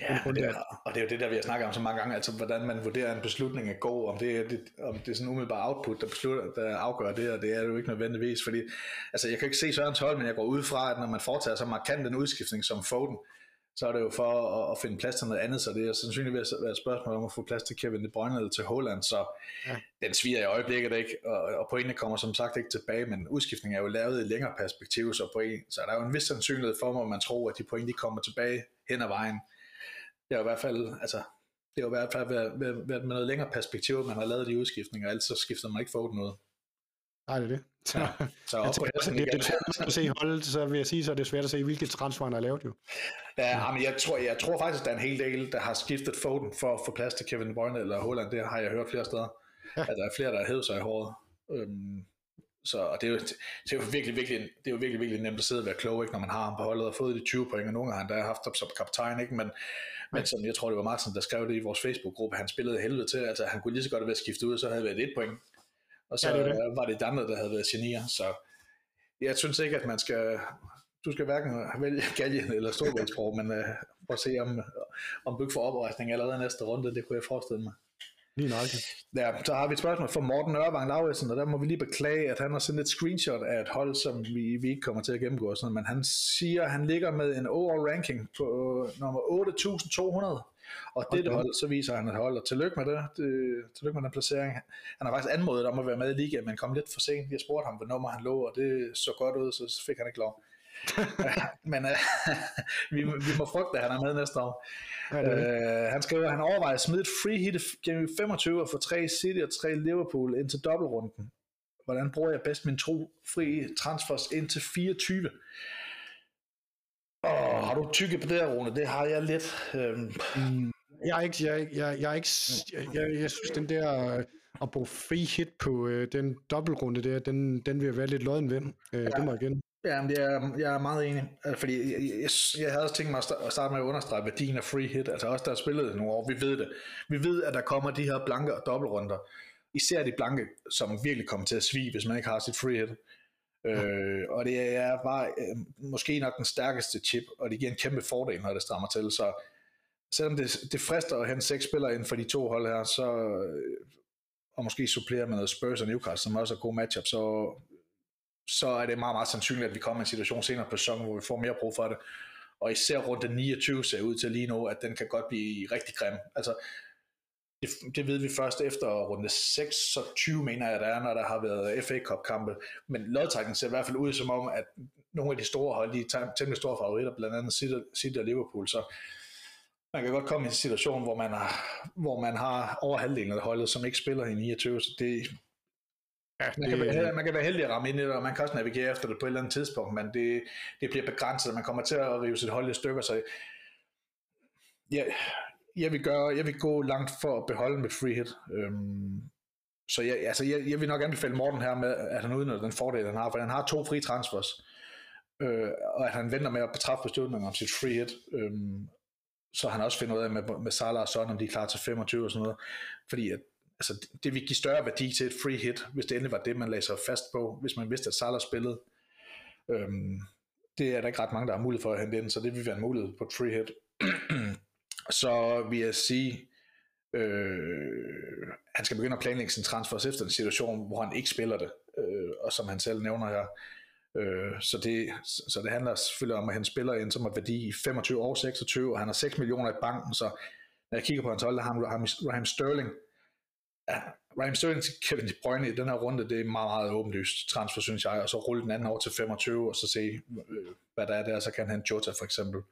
Ja, og det, er, og det er jo det, der vi har snakket om så mange gange, altså hvordan man vurderer en beslutning er god, om det er, det, om det er sådan umiddelbart output, der, beslutter, der afgør det, og det er jo ikke nødvendigvis, fordi altså jeg kan ikke se Sørens hold, men jeg går ud fra, at når man foretager så markant en udskiftning som Foden, så er det jo for at, at finde plads til noget andet, så det er sandsynligvis være et spørgsmål om at få plads til Kevin De Bruyne eller til Holland, så ja. den sviger i øjeblikket ikke, og, og pointene kommer som sagt ikke tilbage, men udskiftningen er jo lavet i længere perspektiv, så, på en, så der er jo en vis sandsynlighed for, at man tror, at de point de kommer tilbage hen ad vejen. Det er jo i hvert fald, altså, det er jo i hvert fald været, været, været med noget længere perspektiv, man har lavet de udskiftninger, ellers så skifter man ikke for noget. Nej, det er det. Så, ja. så op på det, det, det er svært at se holdet, så vil jeg sige, så er det svært at se, hvilke transfer han har lavet jo. Ja, men jeg tror, jeg tror faktisk, der er en hel del, der har skiftet Foden for at få plads til Kevin De Bruyne eller Holland. Det har jeg hørt flere steder. Ja. At der er flere, der har hævet sig i håret. Øhm, så og det, er jo, det er jo virkelig, virkelig, det er jo virkelig, virkelig nemt at sidde og være klog, ikke, når man har ham på holdet og fået de 20 point, og nogle gange har han haft ham som kaptajn, ikke? Men, men som jeg tror, det var Martin, der skrev det i vores Facebook-gruppe, han spillede helvede til, altså han kunne lige så godt have været skiftet ud, så havde det været et point og så ja, det det. var det de andre, der havde været genier, så jeg synes ikke, at man skal, du skal hverken vælge Galjen eller Storvældsbro, men uh, prøv at se, om, om ikke får oprejsning allerede næste runde, det kunne jeg forestille mig. Lige nok. Ja, så har vi et spørgsmål fra Morten Ørvang Lauritsen, og der må vi lige beklage, at han har sendt et screenshot af et hold, som vi, vi ikke kommer til at gennemgå. Sådan, men han siger, at han ligger med en overall ranking på nummer 8.200 og det hold, så viser han et hold, og tillykke med det, det, tillykke med den placering. Han har faktisk anmodet om at være med i ligaen, men kom lidt for sent. Jeg spurgte ham, hvad nummer han lå, og det så godt ud, så fik han ikke lov. men uh, vi, vi må frygte, at han er med næste år. Ja, uh, han skriver, at han overvejer at smide et free hit gennem 25 og få tre City og tre Liverpool ind til dobbeltrunden. Hvordan bruger jeg bedst min to fri transfers ind til 24? Oh, har du tykke på det Rune? Det har jeg lidt. Øhm. Mm, jeg er ikke, jeg, jeg, jeg, er ikke, jeg, jeg, synes, den der øh, at bruge free hit på øh, den dobbeltrunde der, den, den vil jeg være lidt løden ved. Øh, ja. Det må jeg igen. Ja, men jeg, er, jeg er meget enig, øh, fordi jeg, jeg, jeg havde også tænkt mig at starte med at understrege værdien af free hit, altså også der har spillet nogle år, vi ved det. Vi ved, at der kommer de her blanke og dobbeltrunder, især de blanke, som virkelig kommer til at svige, hvis man ikke har sit free hit. Øh, og det er bare øh, måske nok den stærkeste chip, og det giver en kæmpe fordel, når det strammer til. Så selvom det, det frister at hente seks spillere ind for de to hold her, så, øh, og måske supplere med noget Spurs og Newcastle, som også er god matchup, så, så er det meget, meget sandsynligt, at vi kommer i en situation senere på sæsonen, hvor vi får mere brug for det. Og især rundt den 29 ser ud til lige nu, at den kan godt blive rigtig grim. Altså, det, det ved vi først efter runde 26, mener jeg, der er, når der har været FA Cup-kampe. Men lodtrækningen ser i hvert fald ud som om, at nogle af de store hold, de er temmelig store favoritter, blandt andet City, og Liverpool, så man kan godt komme i en situation, hvor man har, hvor man har over halvdelen af holdet, som ikke spiller i 29, så det, Ja, det, man, kan være, man kan være heldig at ramme ind i det, og man kan også navigere efter det på et eller andet tidspunkt, men det, det bliver begrænset, og man kommer til at rive sit hold i stykker, så ja, jeg vil, gøre, jeg vil gå langt for at beholde med free hit. Øhm, så jeg, altså jeg, jeg vil nok anbefale Morten her med, at han udnytter den fordel, han har, for han har to fri transfers, øh, og at han venter med at betræffe beslutninger om sit free hit, øhm, så han også finder ud af med, med Salah og Son, om de er klar til 25 og sådan noget, fordi at, altså, det vil give større værdi til et free hit, hvis det endelig var det, man lagde sig fast på, hvis man vidste, at Salah spillede. Øhm, det er der ikke ret mange, der har mulighed for at hente ind, så det vil være en mulighed på et free hit. så vil jeg sige, øh, han skal begynde at planlægge sin transfer efter en situation, hvor han ikke spiller det, øh, og som han selv nævner her. Øh, så, det, så det handler selvfølgelig om, at han spiller ind, som har værdi i 25 år 26, og han har 6 millioner i banken, så når jeg kigger på hans hold, der har han Raheem Sterling. Ja, Raheem Sterling til Kevin De Bruyne i den her runde, det er meget, meget åbenlyst transfer, synes jeg, og så rulle den anden over til 25, og så se, øh, hvad der er der, så kan han Jota for eksempel.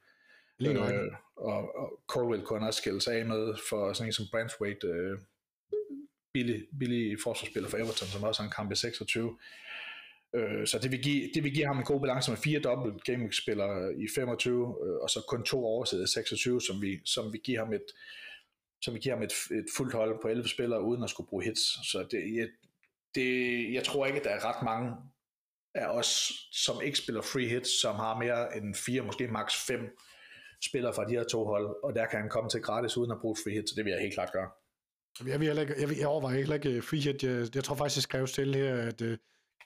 Lige øh, og, og Colwell kunne også skille sig af med for sådan en som Branthwaite, øh, billig, billig forsvarsspiller for Everton, som også har en kamp i 26. Øh, så det vil, give, det vil give ham en god balance med fire dobbelt gameweek-spillere i 25, øh, og så kun to overside i 26, som vi, som vi giver ham et, som vi giver ham et, et fuldt hold på 11 spillere, uden at skulle bruge hits. Så det, jeg, det, jeg tror ikke, at der er ret mange af os, som ikke spiller free hits, som har mere end fire, måske maks fem spillere fra de her to hold, og der kan han komme til gratis uden at bruge free hit, så det vil jeg helt klart gøre. Jeg, vil ikke, jeg, vil, jeg overvejer heller ikke øh, free hit. Jeg, jeg tror faktisk, jeg skrev til her, at uh,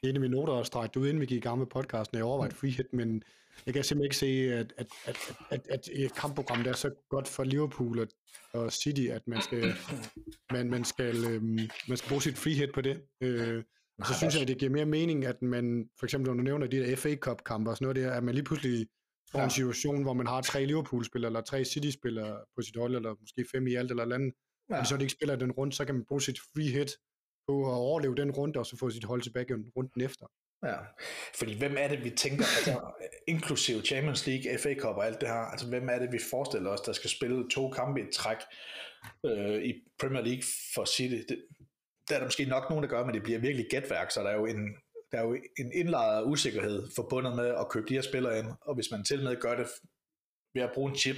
en af mine noter og strækte ud, inden vi gik i gang med podcasten, jeg overvejede free hit, men jeg kan simpelthen ikke se, at, at, at, at, at et kampprogram er så godt for Liverpool og, og City, at man skal, man, man skal, øhm, man skal bruge sit free hit på det. Øh, så synes jeg, at det giver mere mening, at man, for eksempel når du nævner de der FA Cup kampe og sådan noget der, at man lige pludselig får ja. en situation, hvor man har tre Liverpool-spillere, eller tre City-spillere på sit hold, eller måske fem i alt, eller andet, ja. og så de ikke spiller den rundt, så kan man bruge sit free hit på at overleve den runde, og så få sit hold tilbage runden efter. Ja, fordi hvem er det, vi tænker, altså, inklusive Champions League, FA Cup og alt det her, altså hvem er det, vi forestiller os, der skal spille to kampe i træk øh, i Premier League for City? Det, der er der måske nok nogen, der gør, men det bliver virkelig gætværk, så der er jo en, der er jo en indlejret usikkerhed forbundet med at købe de her spillere ind, og hvis man til med gør det ved at bruge en chip,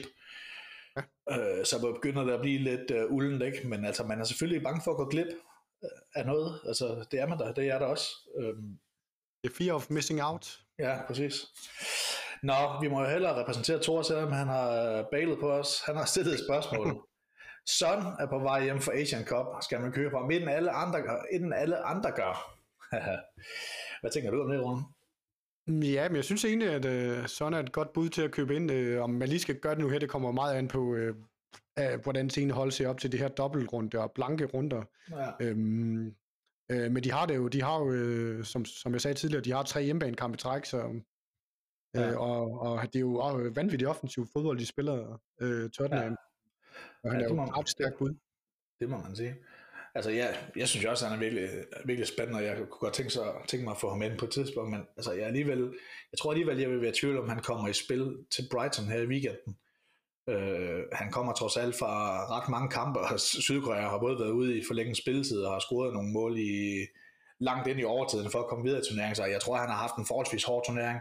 ja. øh, så begynder det at blive lidt uh, uldent, ikke? men altså man er selvfølgelig bange for at gå glip af noget, altså det er man der, det er der også. Øhm, The fear of missing out. Ja, præcis. Nå, vi må jo hellere repræsentere Thor, selvom han har bailet på os. Han har stillet et spørgsmål. Son er på vej hjem fra Asian Cup. Skal man købe ham, inden alle andre gør? Inden alle andre gør. Hvad tænker du om det, Rune? Ja, men jeg synes egentlig, at uh, Son er et godt bud til at købe ind. Uh, om man lige skal gøre det nu her, det kommer meget an på, uh, uh, hvordan tingene holder sig op til det her dobbeltrunde og blanke runder. Ja. Øhm, Øh, men de har det jo, de har jo, øh, som, som jeg sagde tidligere, de har tre hjemmebanekampe i træk, så, øh, ja. og, og det er jo øh, vanvittigt offensiv fodbold, de spiller øh, Tottenham. Ja. Og han ja, er jo et ret stærkt bud. Det må man sige. Altså, ja, jeg synes også, at han er virkelig, virkelig spændende, og jeg kunne godt tænke, sig, tænke mig at få ham ind på et tidspunkt, men altså, jeg, alligevel, jeg tror alligevel, jeg vil være i tvivl, om han kommer i spil til Brighton her i weekenden. Øh, han kommer trods alt fra ret mange kampe, og Sydkorea har både været ude i forlænget spilletid og har scoret nogle mål i langt ind i overtiden for at komme videre i turneringen, så jeg tror, han har haft en forholdsvis hård turnering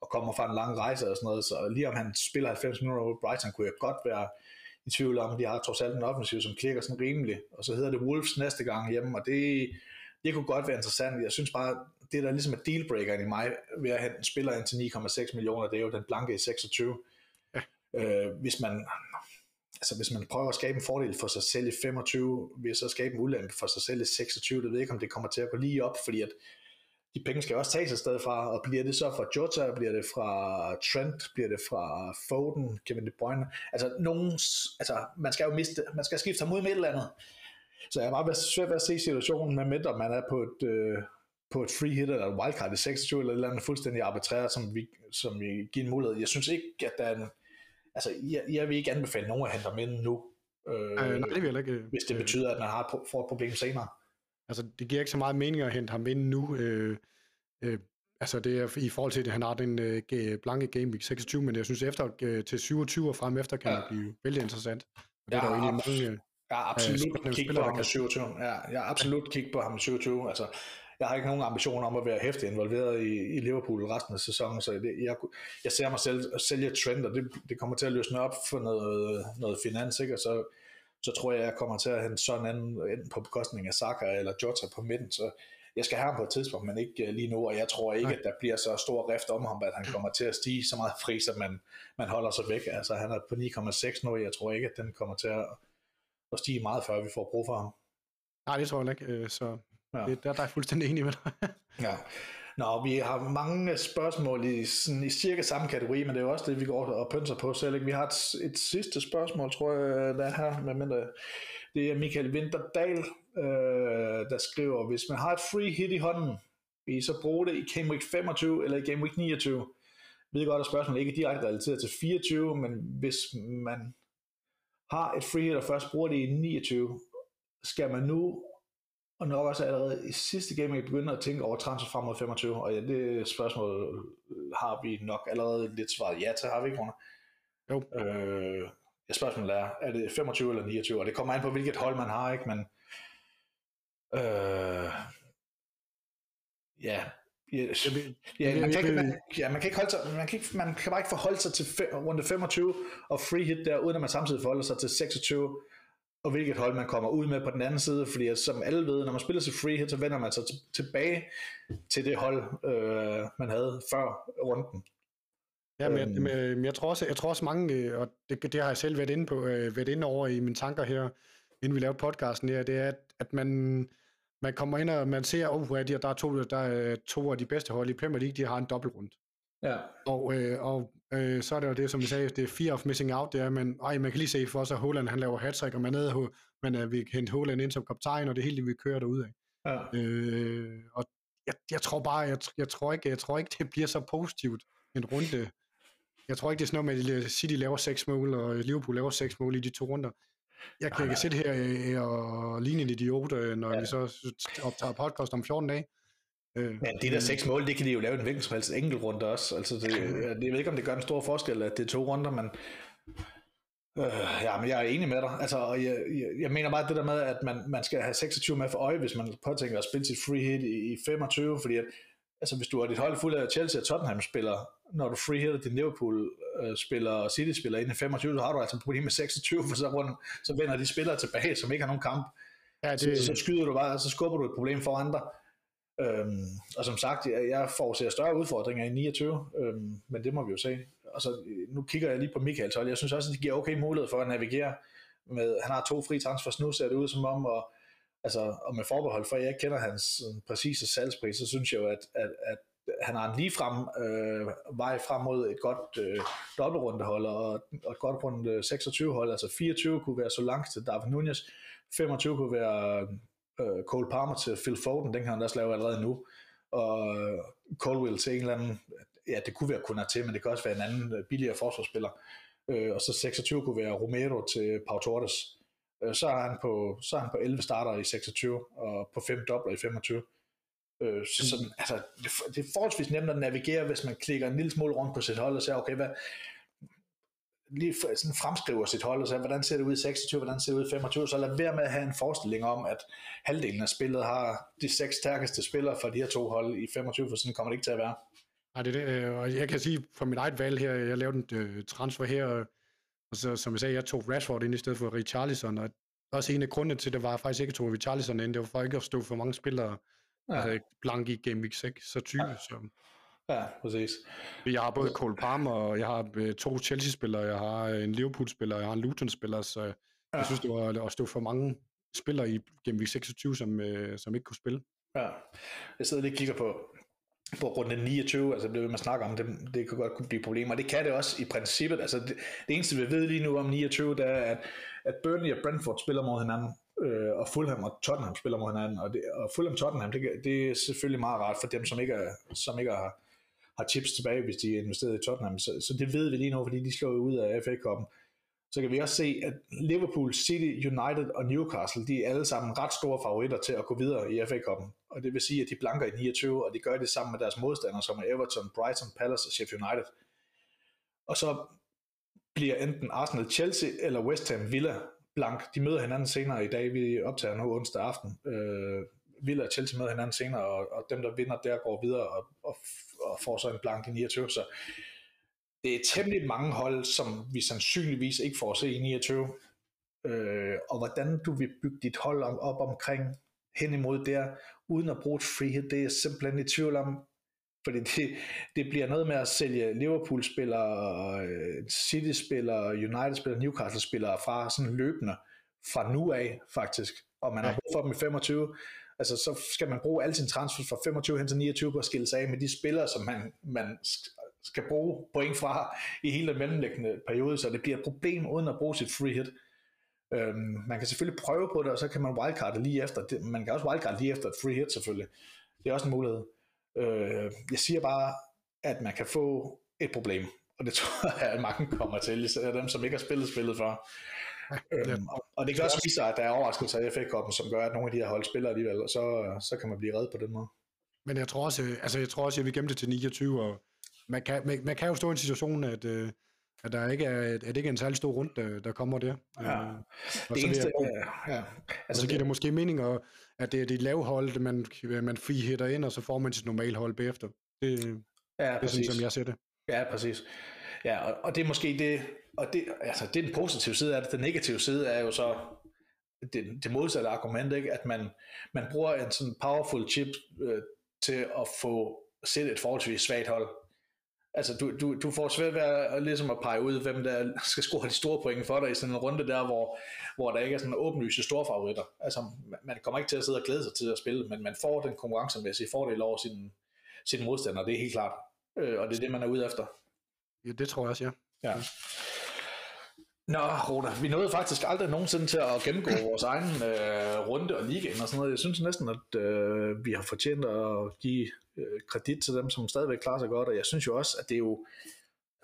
og kommer fra en lang rejse og sådan noget, så lige om han spiller 90 minutter over Brighton, kunne jeg godt være i tvivl om, de har trods alt en offensiv, som klikker sådan rimeligt, og så hedder det Wolves næste gang hjemme, og det, det kunne godt være interessant. Jeg synes bare, det der ligesom er dealbreakeren i mig, ved at have en spiller ind til 9,6 millioner, det er jo den blanke i 26. Øh, hvis man altså hvis man prøver at skabe en fordel for sig selv i 25, vil så skabe en ulempe for sig selv i 26, det ved jeg ikke, om det kommer til at gå lige op, fordi at de penge skal også tages et sted fra, og bliver det så fra Jota, bliver det fra Trent, bliver det fra Foden, Kevin De Bruyne, altså nogen, altså man skal jo miste, man skal skifte ham ud med et eller andet. Så jeg er meget svært ved at se situationen med om man er på et, øh, på et free hit eller et wildcard i 26 eller et eller andet fuldstændig arbitrært, som vi, som vi giver en mulighed. Jeg synes ikke, at der er en, altså jeg, jeg vil ikke anbefale nogen at hente ham ind nu, øh, øh, nej, det vil jeg ikke. hvis det betyder, at man har får et problem senere. Altså, det giver ikke så meget mening at hente ham ind nu. Øh, øh, altså, det er i forhold til, at han har den øh, blanke Game Week 26, men jeg synes, efter øh, til 27 og frem efter, kan ja. det blive vældig interessant. Og det ja, er der jo egentlig mange... Øh, jeg har absolut øh, kigget på ham med 27. Ja, jeg har absolut kigget på ham med 27. Altså, jeg har ikke nogen ambition om at være hæftig involveret i, i Liverpool resten af sæsonen, så det, jeg, jeg ser mig selv sælge trend, og det, det kommer til at løsne op for noget, noget finans, ikke? og så, så tror jeg, jeg kommer til at hente sådan en enten på bekostning af Saka eller Jota på midten, så jeg skal have ham på et tidspunkt, men ikke øh, lige nu, og jeg tror ikke, Nej. at der bliver så stor rift om ham, at han kommer til at stige så meget fri, så man, man holder sig væk. Altså han er på 9,6 nu, jeg tror ikke, at den kommer til at, at stige meget, før vi får brug for ham. Nej, det tror jeg ikke, øh, så Ja. Det, der, der er jeg fuldstændig enig med dig. ja. Nå, vi har mange spørgsmål i, sådan, i cirka samme kategori, men det er jo også det, vi går og pynser på selv. Ikke? Vi har et, et sidste spørgsmål, tror jeg, der er her, men det er Michael Winterdal, øh, der skriver, hvis man har et free hit i hånden, vil I så bruge det i Game Week 25 eller i Game Week 29? Jeg ved godt, at spørgsmålet ikke er direkte relateret til 24, men hvis man har et free hit og først bruger det i 29, skal man nu og nok også allerede i sidste game, jeg begynder at tænke over transfer frem mod 25, og ja, det spørgsmål har vi nok allerede lidt svaret ja til, har vi ikke, Rune? Jo. Øh, ja, spørgsmålet er, er det 25 eller 29, og det kommer an på, hvilket hold man har, ikke, men øh, ja, Ja, ja, man, kan ikke, man, ja, man kan ikke holde sig, man kan, ikke, man kan bare ikke forholde sig til fe, runde 25 og free hit der, uden at man samtidig forholder sig til 26 og hvilket hold man kommer ud med på den anden side, fordi at, som alle ved, når man spiller til free hit, så vender man sig t- tilbage til det hold, øh, man havde før runden. Ja, men, øhm. men jeg tror også, jeg tror også mange, og det, det har jeg selv været inde på, øh, været inde over i mine tanker her, inden vi lavede podcasten her, det er, at, at man, man kommer ind og man ser, oh, at der er to, der er to af de bedste hold i Premier League, de har en dobbeltrund. Ja. Og, øh, og øh, så er det jo det, som vi sagde, det er fear of missing out, det er, men ej, man kan lige se for sig, at Holland han laver hat og man nede, men øh, vi hente Holland ind som kaptajn, og det hele, vi kører derud af. Ja. Øh, og jeg, jeg, tror bare, jeg, jeg, tror ikke, jeg tror ikke, det bliver så positivt en runde. Jeg tror ikke, det er sådan noget med, at City laver seks mål, og Liverpool laver seks mål i de to runder. Jeg kan ikke sidde her øh, og ligne en idiot, øh, når ja. vi så optager podcast om 14 dage. Øh, Men de der seks mål, det kan de jo lave en hvilken som helst enkelt runde også. Altså det, jeg ved ikke, om det gør en stor forskel, at det er to runder, men øh, ja, men jeg er enig med dig. Altså, jeg, jeg, jeg mener bare det der med, at man, man skal have 26 med for øje, hvis man påtænker at spille sit free hit i, i 25, fordi at, altså, hvis du har dit hold fuld af Chelsea og Tottenham spiller, når du free hitter din Liverpool øh, spiller og City spiller ind i 25, så har du altså et problem med 26, for så, rundt, så vender de spillere tilbage, som ikke har nogen kamp. Ja, det... så, så, skyder du bare, så skubber du et problem for andre. Øhm, og som sagt, jeg, jeg forudser større udfordringer i 29, øhm, men det må vi jo se. Og så, øh, nu kigger jeg lige på Michaels hold. Jeg synes også, at det giver okay mulighed for at navigere. Med, han har to fri transfers nu, ser det ud som om, og, altså, og med forbehold for, at jeg ikke kender hans øh, præcise salgspris, så synes jeg jo, at, at, at han har en ligefrem øh, vej frem mod et godt øh, dobbeltrundehold og, og et godt rundt 26 hold. Altså 24 kunne være så langt til David Nunez, 25 kunne være øh, Cole Palmer til Phil Foden, den kan han også lave allerede nu, og øh, Colwell til en eller anden, ja det kunne være kun til, men det kan også være en anden øh, billigere forsvarsspiller, øh, og så 26 kunne være Romero til Pau Torres, øh, så, er han på, så er han på 11 starter i 26, og på 5 dobler i 25. Øh, så sådan, altså, det, det er forholdsvis nemt at navigere, hvis man klikker en lille smule rundt på sit hold og siger, okay, hvad, lige sådan fremskriver sit hold og siger, hvordan ser det ud i 26, hvordan ser det ud i 25, så lad være med at have en forestilling om, at halvdelen af spillet har de seks stærkeste spillere for de her to hold i 25, for sådan kommer det ikke til at være. Nej, det er det, øh, og jeg kan sige for mit eget valg her, jeg lavede en uh, transfer her, og så, som jeg sagde, jeg tog Rashford ind i stedet for Richarlison, og også en af grundene til det var faktisk ikke, tog Richarlison ind, det var for ikke at stå for mange spillere ja. altså, blank i Game Week 6, så 20, ja. så Ja, præcis. Jeg har både Cole Palmer, og jeg har øh, to Chelsea-spillere, jeg har øh, en Liverpool-spiller, jeg har en Luton-spiller, så ja. jeg synes, det var at stå for mange spillere i Game Week 26, som, øh, som ikke kunne spille. Ja, jeg sidder lige og kigger på, på runde 29, altså det vil man snakke om, det, det kan godt kunne blive problemer, og det kan det også i princippet, altså det, det eneste vi ved lige nu om 29, det er, at, at Burnley og Brentford spiller mod hinanden, øh, og Fulham og Tottenham spiller mod hinanden, og, det, og Fulham Tottenham, det, det er selvfølgelig meget rart for dem, som ikke, er, som ikke har, har chips tilbage, hvis de er investeret i Tottenham, så, så det ved vi lige nu, fordi de slår ud af FA Cup'en. så kan vi også se, at Liverpool, City, United og Newcastle, de er alle sammen ret store favoritter til at gå videre i FA Cup'en. Og det vil sige, at de blanker i 29, og de gør det sammen med deres modstandere, som er Everton, Brighton, Palace og Sheffield United. Og så bliver enten Arsenal, Chelsea eller West Ham Villa blank. De møder hinanden senere i dag. Vi optager nu onsdag aften. Øh, Villa og Chelsea møder hinanden senere, og, og dem, der vinder der, går videre og, og, og får så en blank i 29. Så det er temmelig mange hold, som vi sandsynligvis ikke får at se i 29. Øh, og hvordan du vil bygge dit hold op, op omkring hen imod der, uden at bruge et hit, det er simpelthen i tvivl om, fordi det, det bliver noget med at sælge Liverpool-spillere, øh, City-spillere, United-spillere, Newcastle-spillere fra sådan løbende fra nu af faktisk, og man har brug for dem i 25, altså så skal man bruge al sin transfer fra 25 hen til 29 på at skille sig af med de spillere, som man, man skal bruge point fra i hele den mellemliggende periode, så det bliver et problem uden at bruge sit free hit. Øhm, man kan selvfølgelig prøve på det, og så kan man wildcard lige efter. Man kan også wildcard lige efter et free hit selvfølgelig. Det er også en mulighed. Øh, jeg siger bare, at man kan få et problem, og det tror jeg, at mange kommer til, især dem, som ikke har spillet spillet før. Øhm, og, og det kan også vise sig, at der er overraskelser i FA-koppen, som gør, at nogle af de her hold spiller alligevel, og så, så kan man blive reddet på den måde. Men jeg tror også, altså jeg tror også, at vi gemte det til 29, og man kan, man, man kan jo stå i en situation, at, øh, at der ikke er, at det ikke er en særlig stor rund, der, der kommer der. Ja. Øh, og det så eneste, ja, ja. Altså, og så giver det, det måske mening, at, at det er det lave hold, man, man hitter ind, og så får man sit normale hold bagefter. Det, ja, det er sådan, som jeg ser det. Ja, præcis. Ja, og, og det er måske det, og det, altså, det er den positive side af det. Den negative side er jo så det, det modsatte argument, ikke? at man, man bruger en sådan powerful chip øh, til at få sætte et forholdsvis svagt hold altså du, du, du får svært ved at, ligesom at pege ud, hvem der skal score de store point for dig i sådan en runde der, hvor, hvor der ikke er sådan åbenlyse store favoritter. Altså man kommer ikke til at sidde og glæde sig til at spille, men man får den konkurrencemæssige fordel over sin, sin modstander, det er helt klart. Øh, og det er det, man er ude efter. Ja, det tror jeg også, ja. ja. Nå, Roda, vi nåede faktisk aldrig nogensinde til at gennemgå vores egen øh, runde og ligaen og sådan noget. Jeg synes næsten, at øh, vi har fortjent at give øh, kredit til dem, som stadigvæk klarer sig godt, og jeg synes jo også, at det er jo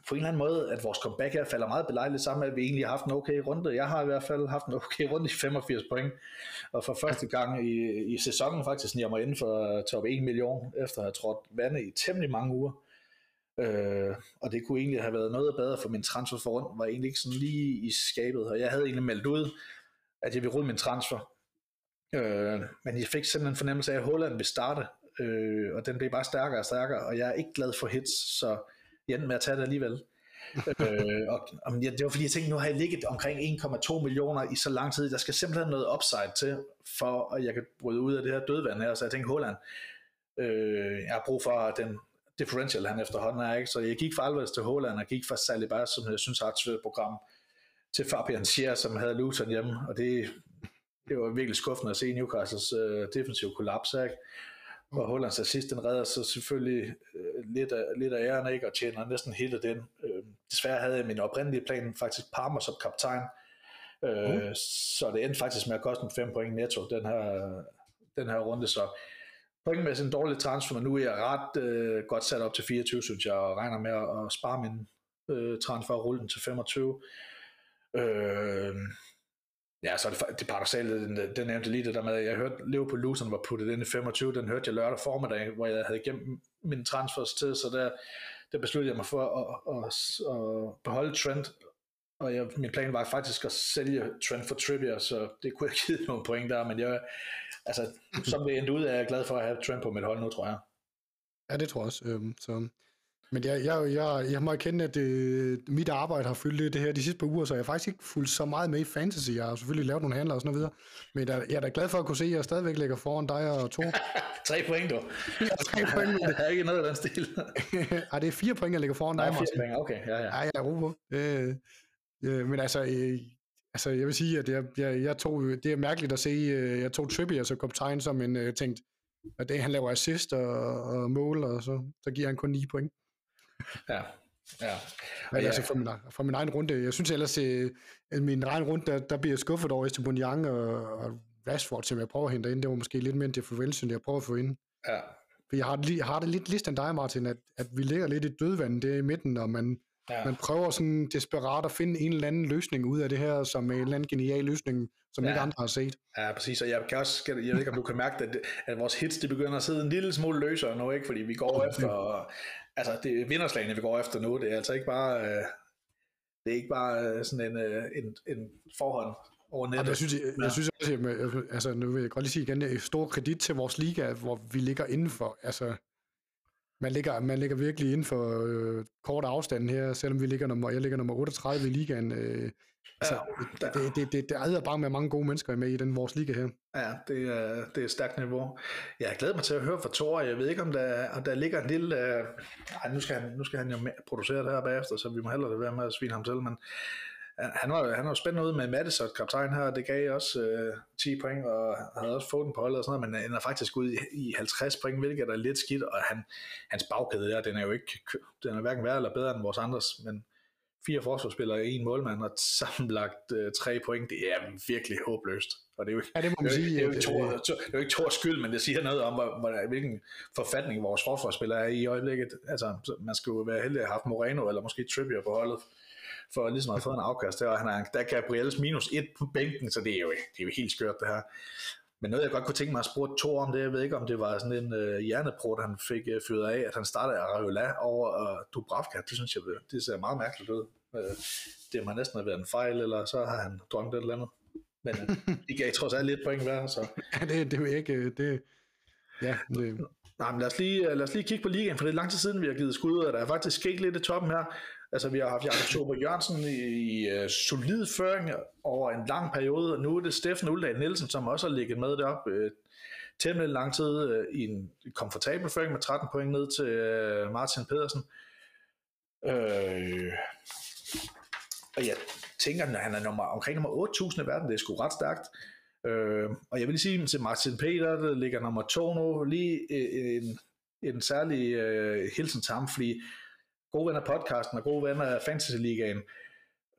på en eller anden måde, at vores comeback her falder meget belejligt sammen med, at vi egentlig har haft en okay runde. Jeg har i hvert fald haft en okay runde i 85 point, og for første gang i, i sæsonen faktisk sniger mig inden for top 1 million, efter at have trådt vandet i temmelig mange uger. Øh, og det kunne egentlig have været noget bedre, for min transfer for rundt var egentlig ikke sådan lige i skabet, og jeg havde egentlig meldt ud, at jeg ville rulle min transfer. Øh, men jeg fik sådan en fornemmelse af, at Holland ville starte, øh, og den blev bare stærkere og stærkere, og jeg er ikke glad for hits, så jeg endte med at tage det alligevel. øh, og, og det var fordi jeg tænkte, nu har jeg ligget omkring 1,2 millioner i så lang tid, der skal simpelthen noget upside til, for at jeg kan bryde ud af det her dødvand her, så jeg tænkte, Holland, øh, jeg har brug for den differential, han efterhånden er, ikke? så jeg gik for Alvarez til Holland, og gik for Saliba, som jeg synes har et svært program, til Fabian Schier, som havde Luton hjemme, og det, det var virkelig skuffende at se Newcastles øh, defensiv kollaps, ikke? Og Hollands assist, den redder så selvfølgelig øh, lidt, af, lidt af æren, ikke? og tjener næsten hele den. Øh, desværre havde jeg min oprindelige plan faktisk Parma som kaptajn, øh, mm. så det endte faktisk med at koste en 5 point netto, den her, den her runde, så pointmæssigt en dårlig transfer, men nu er jeg ret øh, godt sat op til 24, synes jeg, og regner med at, at spare min øh, transfer og rulle den til 25. Øh, Ja, så er det, det paradoxale, den, den nævnte lige det der med, at jeg hørte Liverpool Luton var puttet ind i 25, den hørte jeg lørdag formiddag, hvor jeg havde gemt min transfers til, så der, der besluttede jeg mig for at, at, at beholde Trent, og jeg, min plan var faktisk at sælge Trent for Trivia, så det kunne jeg give nogle point der, men jeg, altså, som det endte ud, er jeg glad for at have Trent på mit hold nu, tror jeg. Ja, det tror jeg også. Øhm, så men jeg, jeg, jeg, jeg må erkende, at øh, mit arbejde har fyldt det her de sidste par uger, så jeg har faktisk ikke fulgt så meget med i fantasy. Jeg har selvfølgelig lavet nogle handler og sådan noget videre. Men jeg, jeg er da glad for at kunne se, at jeg stadigvæk ligger foran dig og to. tre point, du. ja, tre point. det er ikke noget af den stil. Ej, det er fire point, jeg ligger foran dig, Martin. Fire point, okay. Ja, ja. Ej, jeg er ro på. Øh, øh, men altså, øh, altså, jeg vil sige, at jeg, jeg, jeg tog, det er mærkeligt at se, øh, jeg tog Trippier som kaptajn som en øh, tænkt, og det, han laver assist og, og mål, og så, så giver han kun 9 point. Ja, ja. Men ja. altså for min, for min egen runde, jeg synes ellers, øh, at min egen runde, der, der bliver jeg skuffet over Esteban og, og Rashford, som jeg prøver at hente ind. Det var måske lidt mere end det forventning, jeg prøver at få ind. Ja. For jeg har, det, jeg har det lidt ligesom dig, Martin, at, at vi ligger lidt i dødvandet der i midten, og man, ja. man prøver sådan desperat at finde en eller anden løsning ud af det her, som en eller anden genial løsning, som ja. ikke andre har set. Ja, præcis, og jeg kan også, jeg ved ikke, om du kan mærke, at, at vores hits, de begynder at sidde en lille smule løsere nu, ikke? fordi vi går okay. efter, altså det er vinderslagene, vi går efter nu, det er altså ikke bare, øh, det er ikke bare øh, sådan en, øh, en, en forhånd over nettet. Ja, jeg synes, jeg, jeg synes også, at, altså nu vil jeg godt lige sige igen, det er stor kredit til vores liga, hvor vi ligger indenfor, altså man ligger, man ligger virkelig inden for øh, kort afstand her, selvom vi ligger nummer, jeg ligger nummer 38 i ligaen. Øh, altså, ja, det, det, det, det er bare med mange gode mennesker med i den vores liga her. Ja, det er, det er et stærkt niveau. Jeg glæder mig til at høre fra Thor. Jeg ved ikke, om der, om der ligger en lille... Øh, ej, nu skal, han, nu skal han jo producere det her bagefter, så vi må hellere det være med at svine ham til, men han var, han var spændende ud med Madison, kaptajn her, det gav også øh, 10 point, og havde også fået den på holdet og sådan noget, men han er faktisk ude i, i 50 point, hvilket er lidt skidt, og han, hans bagkæde der, den er jo ikke, den er hverken værre eller bedre end vores andres, men fire forsvarsspillere og en målmand, og sammenlagt øh, tre point, det er virkelig håbløst. Og det er jo, ja, det må man sige. Det er jo ikke, er jo ikke Thors skyld, men det siger noget om, hvor, hvor, hvilken forfatning vores forsvarsspillere er i i øjeblikket. Altså, man skulle jo være heldig at have haft Moreno, eller måske Trippier på holdet, for ligesom at have fået en afkast der, og han er, der er Gabriels minus et på bænken, så det er jo, det er jo helt skørt det her. Men noget, jeg godt kunne tænke mig at spørge Thor om det, jeg ved ikke, om det var sådan en uh, hjerneprot, han fik uh, fyret af, at han startede Ariola over uh, Dubravka. Det synes jeg, det ser meget mærkeligt ud. Uh, det må næsten have været en fejl, eller så har han drømt et eller andet. Men uh, de gav trods alt lidt point hver, så... Ja, det, det er jo ikke... Det, ja, det... Nej, men lad os, lige, lad os lige kigge på ligaen, for det er lang tid siden, vi har givet skud, og der er faktisk sket lidt i toppen her. Altså, vi har haft Jakob Sober Jørgensen i, i uh, solid føring over en lang periode, og nu er det Steffen Uldal Nielsen, som også har ligget med derop uh, øh, temmelig lang tid uh, i en komfortabel føring med 13 point ned til uh, Martin Pedersen. Uh, og jeg tænker, at han er nummer, omkring nummer 8.000 i verden, det er sgu ret stærkt. Uh, og jeg vil lige sige til Martin Peter, der ligger nummer 2 nu, lige en, en særlig uh, hilsen til ham, fordi gode venner af podcasten og gode ven af Fantasy Ligaen.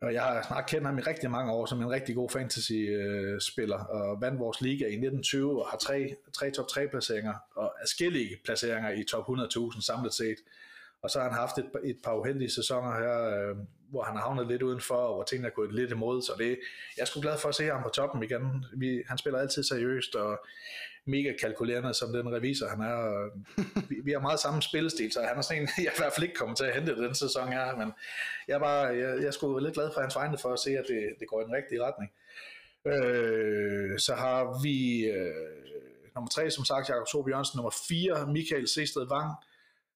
Og jeg har snart kendt ham i rigtig mange år som en rigtig god fantasy-spiller, og vandt vores liga i 1920 og har tre, tre top 3 placeringer, og forskellige placeringer i top 100.000 samlet set. Og så har han haft et, et par uheldige sæsoner her, øh, hvor han har havnet lidt udenfor, og hvor tingene er gået lidt imod, så det, jeg er sgu glad for at se ham på toppen igen. Vi, han spiller altid seriøst, og mega kalkulerende som den revisor han er. vi, vi har meget samme spillestil, så han er sådan en, jeg i hvert fald ikke kommer til at hente den sæson her, men jeg er, bare, jeg, jeg er sgu lidt glad for hans vegne for at se, at det, det går i den rigtige retning. Øh, så har vi øh, nummer 3, som sagt, Jakob Sobe Jørgensen, nummer 4, Michael Sested Vang,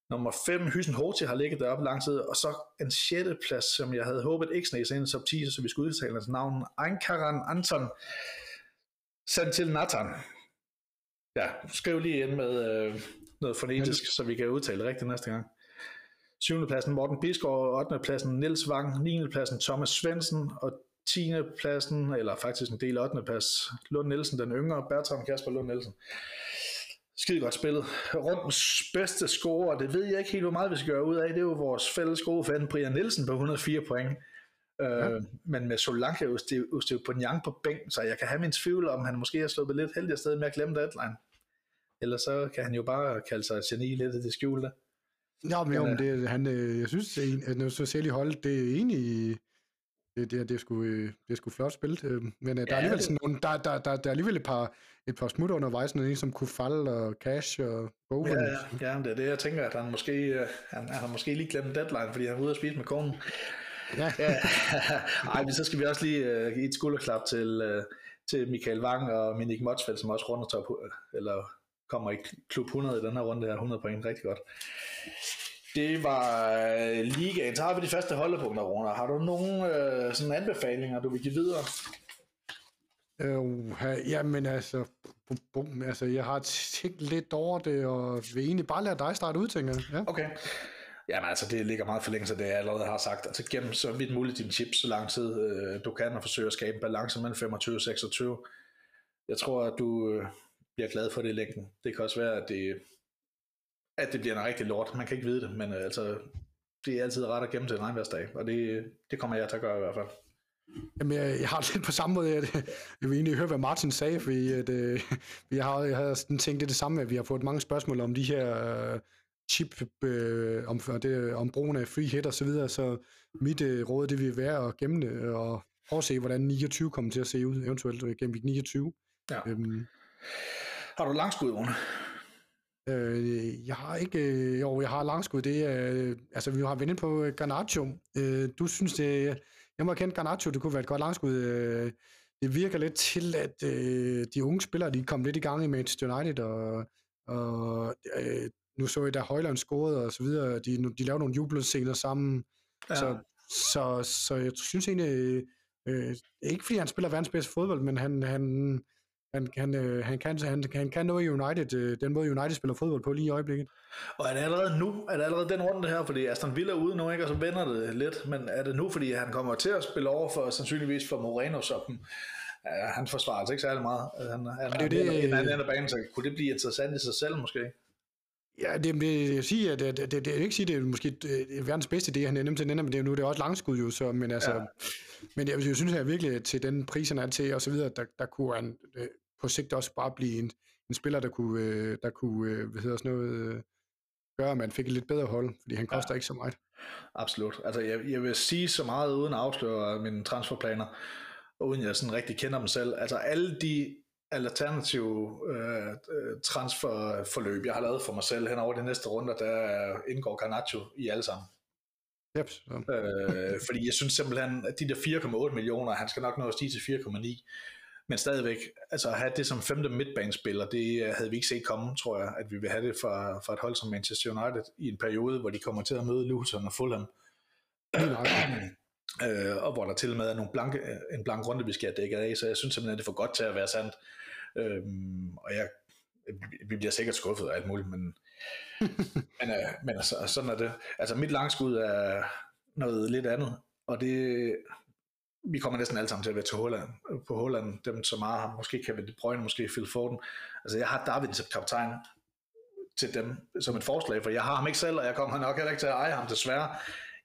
nummer 5, Hysen Horti har ligget deroppe lang tid, og så en sjette plads, som jeg havde håbet ikke sneg ind i top 10, så vi skulle udtale hans navn, Ankaran Anton Santil Nathan. Ja, skriv lige ind med øh, noget fonetisk, så vi kan udtale det rigtigt næste gang. 7. pladsen Morten Bisgaard, 8. pladsen Nils Wang, 9. pladsen Thomas Svendsen, og 10. pladsen, eller faktisk en del 8. plads, Lund Nielsen, den yngre, Bertram Kasper Lund Nielsen. Skide godt spillet. Rundens bedste scorer, det ved jeg ikke helt, hvor meget vi skal gøre ud af. Det er jo vores fælles gode fan, Brian Nielsen på 104 point. Ja. Øh, men med Solanke og på bænken, så jeg kan have min tvivl om, han måske har sluppet lidt heldig afsted med at glemme deadline. Eller så kan han jo bare kalde sig geni lidt i det skjulte. Ja, men, jo, men det, han, øh, jeg synes, at når så selv i holdet, det er egentlig, det, det, det, er sgu, øh, det er sgu flot spillet. Øh, men der ja, er alligevel sådan nogle, der, der, der, der er alligevel et par, et par smutter undervejs, en som Kufal og Cash og Bowen. Ja, ja, ja, det er det, jeg tænker, at han måske, han, han har måske lige glemt deadline, fordi han er ude at spise med konen. Ja. ja. Ej, men så skal vi også lige uh, give et skulderklap til, uh, til Michael Wang og Minik Motsfeldt, som også runder top, eller kommer i klub 100 i den her runde her, 100 point, rigtig godt. Det var ligaen. Så har vi de første holdepunkter, Rune. Har du nogle uh, sådan anbefalinger, du vil give videre? Uh, jamen altså, bum, bum, altså, jeg har tænkt lidt over det, og vil egentlig bare lade dig starte ud, tænker jeg. Ja. Okay. Jamen altså, det ligger meget for længe, så det jeg allerede har sagt. Altså gennem så vidt muligt din chips, så lang tid øh, du kan, og forsøge at skabe en balance mellem 25 og 26. Jeg tror, at du, øh, bliver glad for det i længden. Det kan også være, at det, at det bliver en rigtig lort. Man kan ikke vide det, men øh, altså, det er altid ret at gemme til en regnværsdag, og det, det kommer jeg til at gøre i hvert fald. Jamen, jeg, jeg har det lidt på samme måde. Jeg, øh, jeg vil egentlig høre, hvad Martin sagde, fordi at, øh, vi har, jeg har sådan tænkt det det samme, at vi har fået mange spørgsmål om de her øh, chip, øh, om, det, om brugen af free hit og så videre, så mit øh, råd, det vil være at gemme det, og prøve at se, hvordan 29 kommer til at se ud, eventuelt øh, gennem 29. Ja. Øhm, har du langskud, Rune? Øh, jeg har ikke, øh, jo, jeg har langskud, det er, øh, altså vi har vendt på øh, Garnacho. Øh, du synes det, jeg må kende Garnacho, det kunne være et godt langskud. Øh, det virker lidt til, at øh, de unge spillere, de kom lidt i gang i Manchester United, og, og øh, nu så jeg, da Højland scorede og så videre, de, de lavede nogle jubelscener sammen, ja. så, så, så jeg synes egentlig, øh, ikke fordi han spiller verdens bedste fodbold, men han, han, han, han, øh, han, kan, han, han kan noget i United, øh, den måde United spiller fodbold på lige i øjeblikket. Og er det allerede nu, er det allerede den runde her, fordi Aston Villa er ude nu, ikke, og så vender det lidt, men er det nu, fordi han kommer til at spille over for, sandsynligvis for Moreno, så ja, han forsvarer altså ikke særlig meget. Han, han det er det, en anden bane, så kunne det blive interessant i sig selv måske? Ja, det, det, jeg siger, at det, det, det, det, er ikke sige, det er måske det er verdens bedste idé, han er nemt til men det er nu det er også langskud jo, så, men altså, ja. men jeg, jeg synes jeg virkelig, til den pris, han er til, og så videre, der, der kunne han øh, på sigt også bare blive en, en spiller, der kunne, øh, der kunne øh, hvad hedder sådan noget, gøre, at man fik et lidt bedre hold, fordi han koster ja. ikke så meget. Absolut. Altså, jeg, jeg vil sige så meget, uden at afsløre mine transferplaner, uden jeg sådan rigtig kender dem selv. Altså, alle de alternative øh, transferforløb, jeg har lavet for mig selv hen over de næste runder, der indgår Garnacho i alle sammen. Yep, så. øh, fordi jeg synes simpelthen, at de der 4,8 millioner, han skal nok nå at stige til 4,9. Men stadigvæk, altså at have det som femte midtbanespiller, det havde vi ikke set komme, tror jeg, at vi vil have det for, for et hold som Manchester United i en periode, hvor de kommer til at møde Luton og Fulham. øh, og hvor der til og med er nogle blanke, en blank runde, vi skal have dækket af, så jeg synes simpelthen, at det er for godt til at være sandt. Øhm, og jeg, vi bliver sikkert skuffet af alt muligt, men, men, øh, men altså, sådan er det. Altså mit langskud er noget lidt andet, og det, vi kommer næsten alle sammen til at være til Holland, på Holland, dem som har ham, måske Kevin De Bruyne, måske Phil Foden. Altså jeg har David som kaptajn til dem som et forslag, for jeg har ham ikke selv, og jeg kommer nok heller ikke til at eje ham desværre.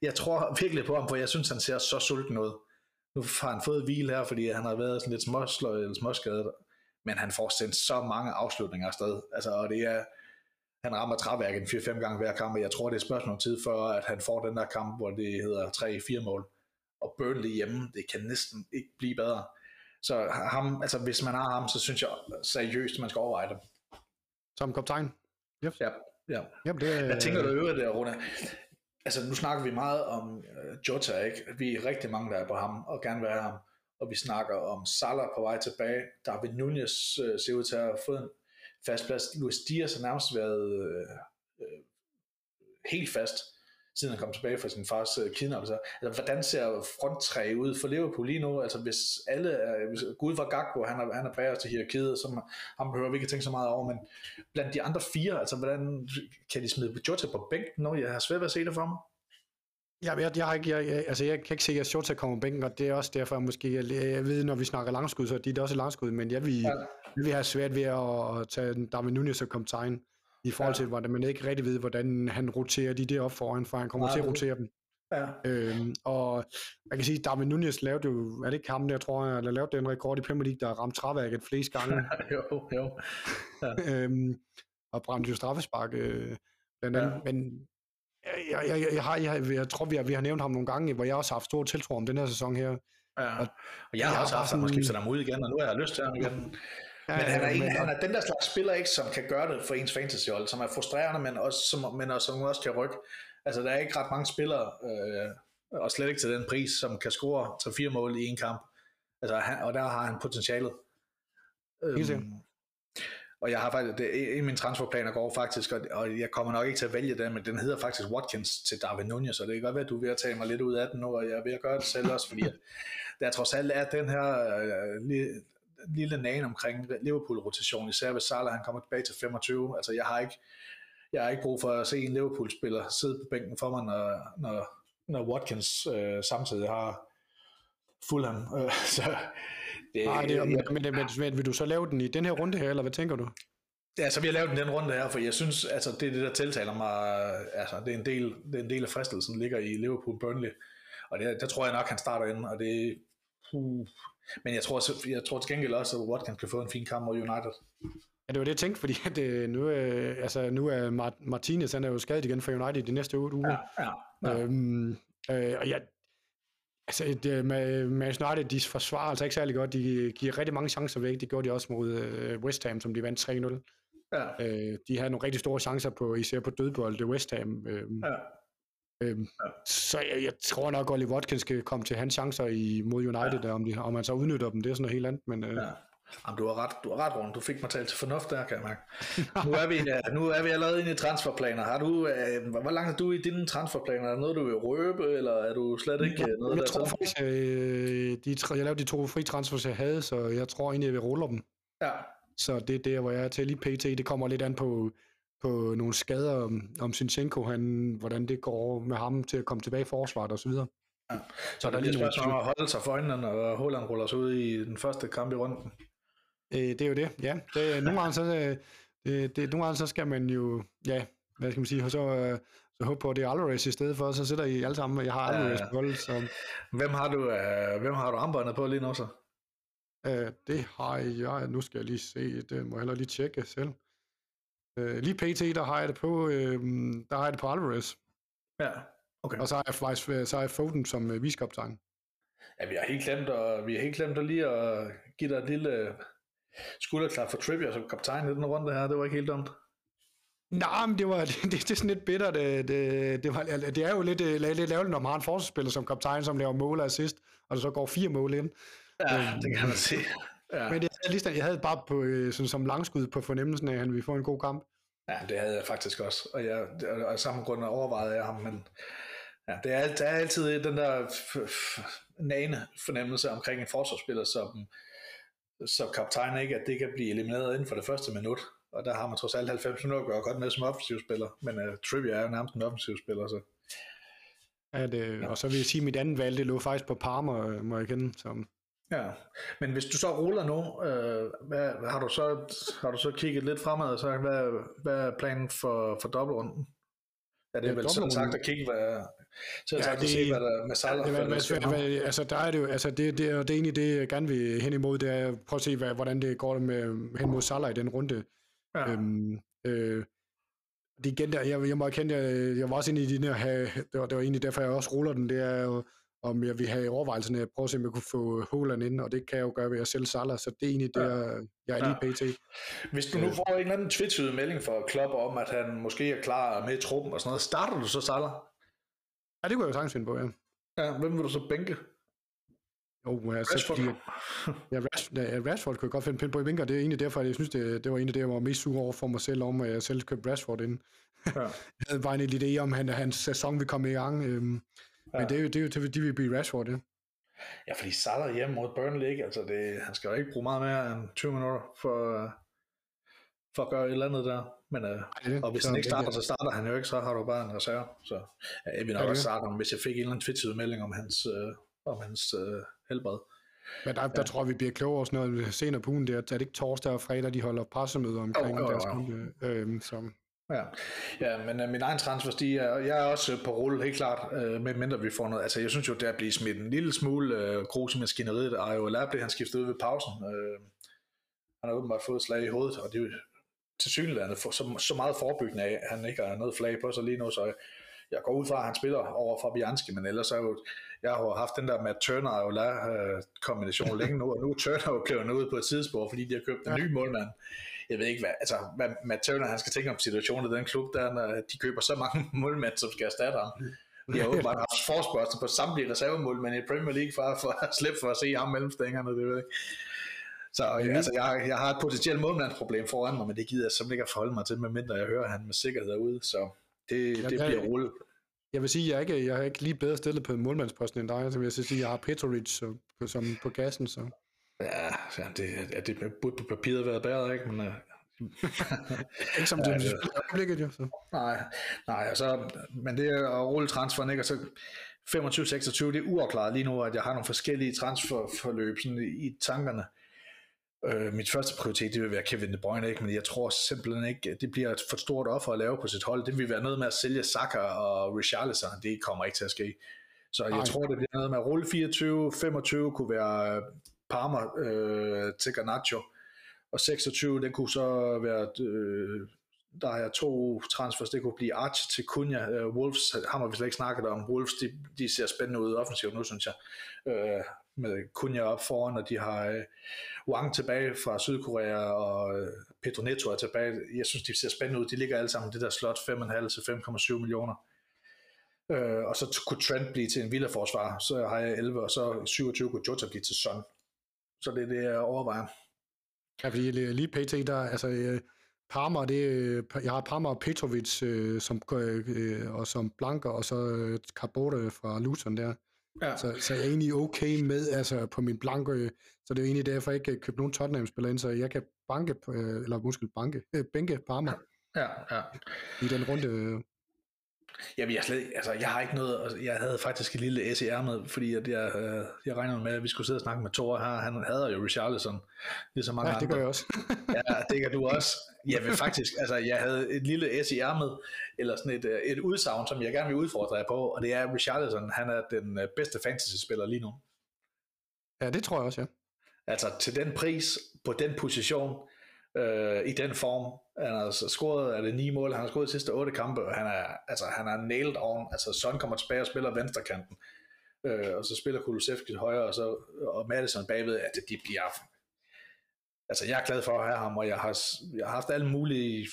Jeg tror virkelig på ham, for jeg synes, han ser så sulten ud. Nu har han fået hvil her, fordi han har været sådan lidt småsløj eller småskadet, men han får sendt så mange afslutninger afsted. Altså, og det er, han rammer træværket 4-5 gange hver kamp, og jeg tror, det er et spørgsmål om tid for, at han får den der kamp, hvor det hedder 3-4 mål. Og Burnley hjemme, det kan næsten ikke blive bedre. Så ham, altså, hvis man har ham, så synes jeg seriøst, man skal overveje det. Som kaptajn? Yep. Ja, ja. Jamen, det... Hvad tænker du øvrigt der, Rune? Altså, nu snakker vi meget om uh, Jota, ikke? Vi er rigtig mange, der er på ham, og gerne vil have ham og vi snakker om Salah på vej tilbage. David Nunez øh, ser ud til at have fået en fast plads. Luis Diaz har nærmest været øh, øh, helt fast, siden han kom tilbage fra sin fars øh, kidnappelse. Altså, hvordan ser fronttræ ud for Liverpool lige nu? Altså, hvis alle er, hvis Gud var Gakpo, han er, han er bag til hierarkiet, så ham behøver vi ikke tænke så meget over, men blandt de andre fire, altså, hvordan kan de smide Jota på bænken nu? Jeg har svært ved at se det for mig. Ja, jeg, jeg, har ikke, jeg, jeg, altså jeg kan ikke se, at Shota kommer på bænken, og det er også derfor, måske, jeg, jeg ved, når vi snakker langskud, så er det også langskud, men jeg vil, ja. vil have svært ved at, at tage Darwin Nunez og kaptajn, i forhold ja. til, hvordan man ikke rigtig ved, hvordan han roterer de der op foran, for han kommer ja, til at rotere dem. Ja. Øhm, og man kan sige, at Darwin Nunez lavede jo, er det ikke ham der, tror jeg, eller lavede den rekord i Premier League, der ramte træværket flest gange. jo, jo. Ja. øhm, og brændte jo straffespark, øh, blandt andet. Ja. Men jeg, jeg, jeg, har, jeg, jeg tror, vi har, vi har nævnt ham nogle gange, hvor jeg også har haft stor tiltro om den her sæson her. Ja. Og, jeg har også haft ham og skiftet ham ud igen, og nu har jeg lyst til ham igen. Ja, men han er, en, men, han er den der slags spiller, ikke, som kan gøre det for ens fantasyhold, som er frustrerende, men også, som, men også, som også kan rykke. Altså, der er ikke ret mange spillere, øh, og slet ikke til den pris, som kan score 3-4 mål i en kamp. Altså, han, og der har han potentialet. Øhm, og jeg har faktisk, det, en af mine transferplaner går faktisk, og, og jeg kommer nok ikke til at vælge den, men den hedder faktisk Watkins til Darwin Nunez, så det kan godt være, at du er ved at tage mig lidt ud af den nu, og jeg er ved at gøre det selv også, fordi der trods alt er den her øh, lille, lille nane omkring Liverpool-rotation, især hvis Salah han kommer tilbage til 25. Altså jeg har ikke, jeg har ikke brug for at se en Liverpool-spiller sidde på bænken for mig, når, når, når Watkins øh, samtidig har Fulham. Øh, så det, Nej, det, er, men, men, men, vil du så lave den i den her runde her, eller hvad tænker du? Ja, så vi har lavet den den runde her, for jeg synes, altså det er det, der tiltaler mig, altså det er en del, det er en del af fristelsen, ligger i Liverpool Burnley, og det, der tror jeg nok, han starter ind, og det, uh, men jeg tror, jeg tror til gengæld også, at Watkins kan få en fin kamp mod United. Ja, det var det, jeg tænkte, fordi at, øh, nu, øh, altså, nu er Martinez, han er jo skadet igen for United de næste otte uger. Ja, ja, ja. Øhm, øh, og jeg, altså, det, med Manchester United, de forsvarer altså ikke særlig godt. De giver rigtig mange chancer væk. Det gjorde de også mod øh, West Ham, som de vandt 3-0. Ja. Øh, de havde nogle rigtig store chancer på, især på dødbold, det West Ham. Øh, ja. Øhm, ja. Så jeg, jeg tror nok, at Oliver Watkins skal komme til hans chancer i, mod United, ja. der, om, de, om man så udnytter dem, det er sådan noget helt andet. Men, øh, ja. Jamen, du har ret, du har ret, Ron. Du fik mig talt til fornuft der, kan jeg mærke. nu, er vi, nu er vi allerede inde i transferplaner. Har du, øh, hvor langt er du i dine transferplaner? Er der noget, du vil røbe, eller er du slet ikke ja, noget, jeg der tror faktisk, øh, de, jeg lavede de to fri transfers, jeg havde, så jeg tror egentlig, jeg vil rulle dem. Ja. Så det er der, hvor jeg er til lige pt. Det kommer lidt an på, på nogle skader om, om Sinchenko, han, hvordan det går med ham til at komme tilbage i forsvaret og så videre. Ja. Så, så der er lige spørgsmål om at holde sig for øjnene, og Holland ruller sig ud i den første kamp i runden. Øh, det er jo det, ja. Det, nogle, gange så, øh, det, det, nogle gange så skal man jo, ja, hvad skal man sige, så, øh, så håbe på, at det er Alvarez i stedet for, så sidder I alle sammen, jeg har Alvarez på hold. Så... Hvem har du, uh, hvem har du armbåndet på lige nu så? Uh, det har jeg, nu skal jeg lige se, det må jeg heller lige tjekke selv. Uh, lige pt, der har jeg det på, uh, der har jeg det på Alvarez. Ja, okay. Og så har jeg faktisk så har jeg Foden som uh, viskaptajn. Ja, vi har helt glemt at, vi har helt glemt at lige at give dig et lille skulderklap for Trivia som kaptajn i den runde her. Det var ikke helt dumt. Nej, men det, var, det, det, er sådan lidt bitter. Det, det, det, var, det er jo lidt, øh, lidt, lavligt, når man har en forsvarsspiller som kaptajn, som laver mål og assist, og der så går fire mål ind. Ja, øhm, det kan man se. Ja. Men det, jeg, jeg havde bare på, øh, sådan, som langskud på fornemmelsen af, at han ville få en god kamp. Ja, det havde jeg faktisk også. Og, jeg, og af samme grund overvejede jeg ham, men ja, det er, der er altid den der nane fornemmelse omkring en forsvarsspiller, som, som kaptajn ikke, at det kan blive elimineret inden for det første minut. Og der har man trods alt 90 minutter at gøre godt med som offensivspiller. Men uh, Trivia er jo nærmest en offensivspiller, så... Ja, det, ja. og så vil jeg sige, at mit andet valg, det lå faktisk på Parma, må jeg kende. Som... Ja, men hvis du så ruller nu, øh, hvad, har, du så, har du så kigget lidt fremad og sagt, hvad, hvad er planen for, for dobbeltrunden? Ja, det er ja, vel sådan sagt at kigge, hvad, så ja, det, se, hvad der med Salah. Ja, hvad, hvad, altså, der er det jo, altså, det, det, det, det er egentlig det, jeg gerne vil hen imod, det er at prøve at se, hvad, hvordan det går med, hen mod Salah i den runde. Ja. Øhm, øh, det igen der, jeg, jeg må erkende, jeg, jeg var også inde i de her, det var, det var egentlig derfor, jeg også ruller den, det er jo, om jeg vil have overvejelserne at prøve at se, om jeg kunne få Holland ind, og det kan jeg jo gøre ved at sælge Salah, så det er egentlig det, ja. jeg er lige pt. Hvis du nu får en eller anden tvetydig melding fra Klopp om, at han måske er klar med truppen og sådan noget, starter du så Salah? Ja, det kunne jeg jo sagtens finde på, ja. Ja, hvem vil du så bænke? Jo, altså, Rashford. Fordi, ja, Rash, ja, Rashford kunne jeg godt finde pind på i bænker, det er egentlig derfor, jeg synes, det, det var egentlig det, jeg var mest sur over for mig selv, om at jeg selv købte Rashford ind. Ja. jeg havde bare en idé om, at hans sæson vil komme i gang, øhm, ja. men det er jo, det er jo det, de vil blive Rashford, ja. Ja, fordi Salah hjemme mod Burnley, ikke? Altså det, han skal jo ikke bruge meget mere end 20 minutter for, for at gøre et eller andet der. Men, øh, ja, og hvis han ikke starter, så starter han jo ikke, så har du bare en reserve. Så ja, jeg vil nok også starte om, hvis jeg fik en eller anden melding om hans, øh, om hans øh, helbred. Men der, der ja. tror vi bliver klogere også noget senere på ugen. Det er, det ikke torsdag og fredag, de holder pressemøder omkring oh, oh, deres kampe. Øh, så. Ja, ja men uh, min egen transfer, de er, jeg er også på rulle, helt klart, uh, med mindre vi får noget. Altså, jeg synes jo, der bliver smidt en lille smule uh, grus i maskineriet. Der er jo Lab, han skiftet ud ved pausen. Uh, han har åbenbart fået slag i hovedet, og det til synligheden for, så, så meget forebyggende af, at han ikke har noget flag på sig lige nu, så jeg går ud fra, at han spiller over for Bianski, men ellers er jo, jeg har haft den der med Turner og Ola øh, kombination længe nu, og nu er Turner jo kørt ud på et tidsspor, fordi de har købt en ja. ny målmand. Jeg ved ikke, hvad, altså, hvad Matt Turner han skal tænke om situationen i den klub, der når de køber så mange målmænd, som skal erstatte ham. De har åbenbart haft forspørgsel på samtlige reservemålmænd i Premier League for, for at slippe for at se ham mellemstængerne, det ved jeg så ja. altså, jeg, jeg har et potentielt målmandsproblem foran mig, men det gider jeg simpelthen ikke at forholde mig til, medmindre jeg hører, at han med sikkerhed er ude. Så det, det bliver roligt. Jeg vil sige, at jeg, ikke, jeg er ikke lige bedre stillet på en målmandsposten end dig, så vil jeg sige, at jeg har Petrovic på, som på gassen. Så. Ja, ja det, ja, det burde på papiret være bedre, ikke? Men, uh... ikke som det det, øjeblikket, jo. Så. Nej, nej altså, men det er at rulle transferen, ikke? Og så 25-26, det er uafklaret lige nu, at jeg har nogle forskellige transferforløb sådan i tankerne. Øh, mit første prioritet, det vil være Kevin De Bruyne, ikke? men jeg tror simpelthen ikke, det bliver et for stort offer at lave på sit hold. Det vil være noget med at sælge Saka og Richarlison, det kommer ikke til at ske. Så jeg Ej. tror, det bliver noget med at rulle 24, 25 kunne være Parma øh, til Garnacho, og 26, det kunne så være, øh, der er to transfers, det kunne blive Arch til Kunja, øh, Wolves, har man slet ikke snakket om, Wolves, de, de ser spændende ud offensivt nu, synes jeg, øh, med Kunja op foran, og de har øh, Wang tilbage fra Sydkorea, og øh, Pedro Neto er tilbage, jeg synes, de ser spændende ud, de ligger alle sammen det der slot 5,5 til 5,7 millioner. Øh, og så kunne Trent blive til en villa-forsvar, så har jeg 11, og så 27 kunne Jota blive til Son. Så det er det, jeg overvejer. Ja, fordi lige pt, der, altså, øh, Parma, det, øh, jeg har Parma og Petrovic øh, som, øh, øh og som blanker, og så øh, Carbote øh, fra Luton der. Ja. Så, så jeg er egentlig okay med altså, på min blanke, øh, så det er egentlig derfor, jeg ikke købt nogen Tottenham-spillere ind, så jeg kan banke, øh, eller måske banke, øh, bænke Parma. Ja, ja. I den runde. Jamen, jeg, slet, altså, jeg har ikke noget, altså, jeg havde faktisk et lille SER med, fordi at jeg, øh, jeg regnede med, at vi skulle sidde og snakke med Thor her. Han hader jo Richarlison, ligesom mange ja, det gør jeg også. ja, det kan du også. Jeg vil faktisk, altså, jeg havde et lille SER med, eller sådan et, øh, et udsagn, som jeg gerne vil udfordre jer på, og det er, at Richarlison, han er den øh, bedste fantasy-spiller lige nu. Ja, det tror jeg også, ja. Altså, til den pris, på den position, øh, i den form. Han har altså scoret, er det ni mål, han har scoret de sidste otte kampe, og han er, altså, han er nailed on. Altså, Son kommer tilbage og spiller venstrekanten, øh, og så spiller Kulusevski højre, og, så, og Madison bagved, at de bliver Altså, jeg er glad for at have ham, og jeg har, jeg har haft alle mulige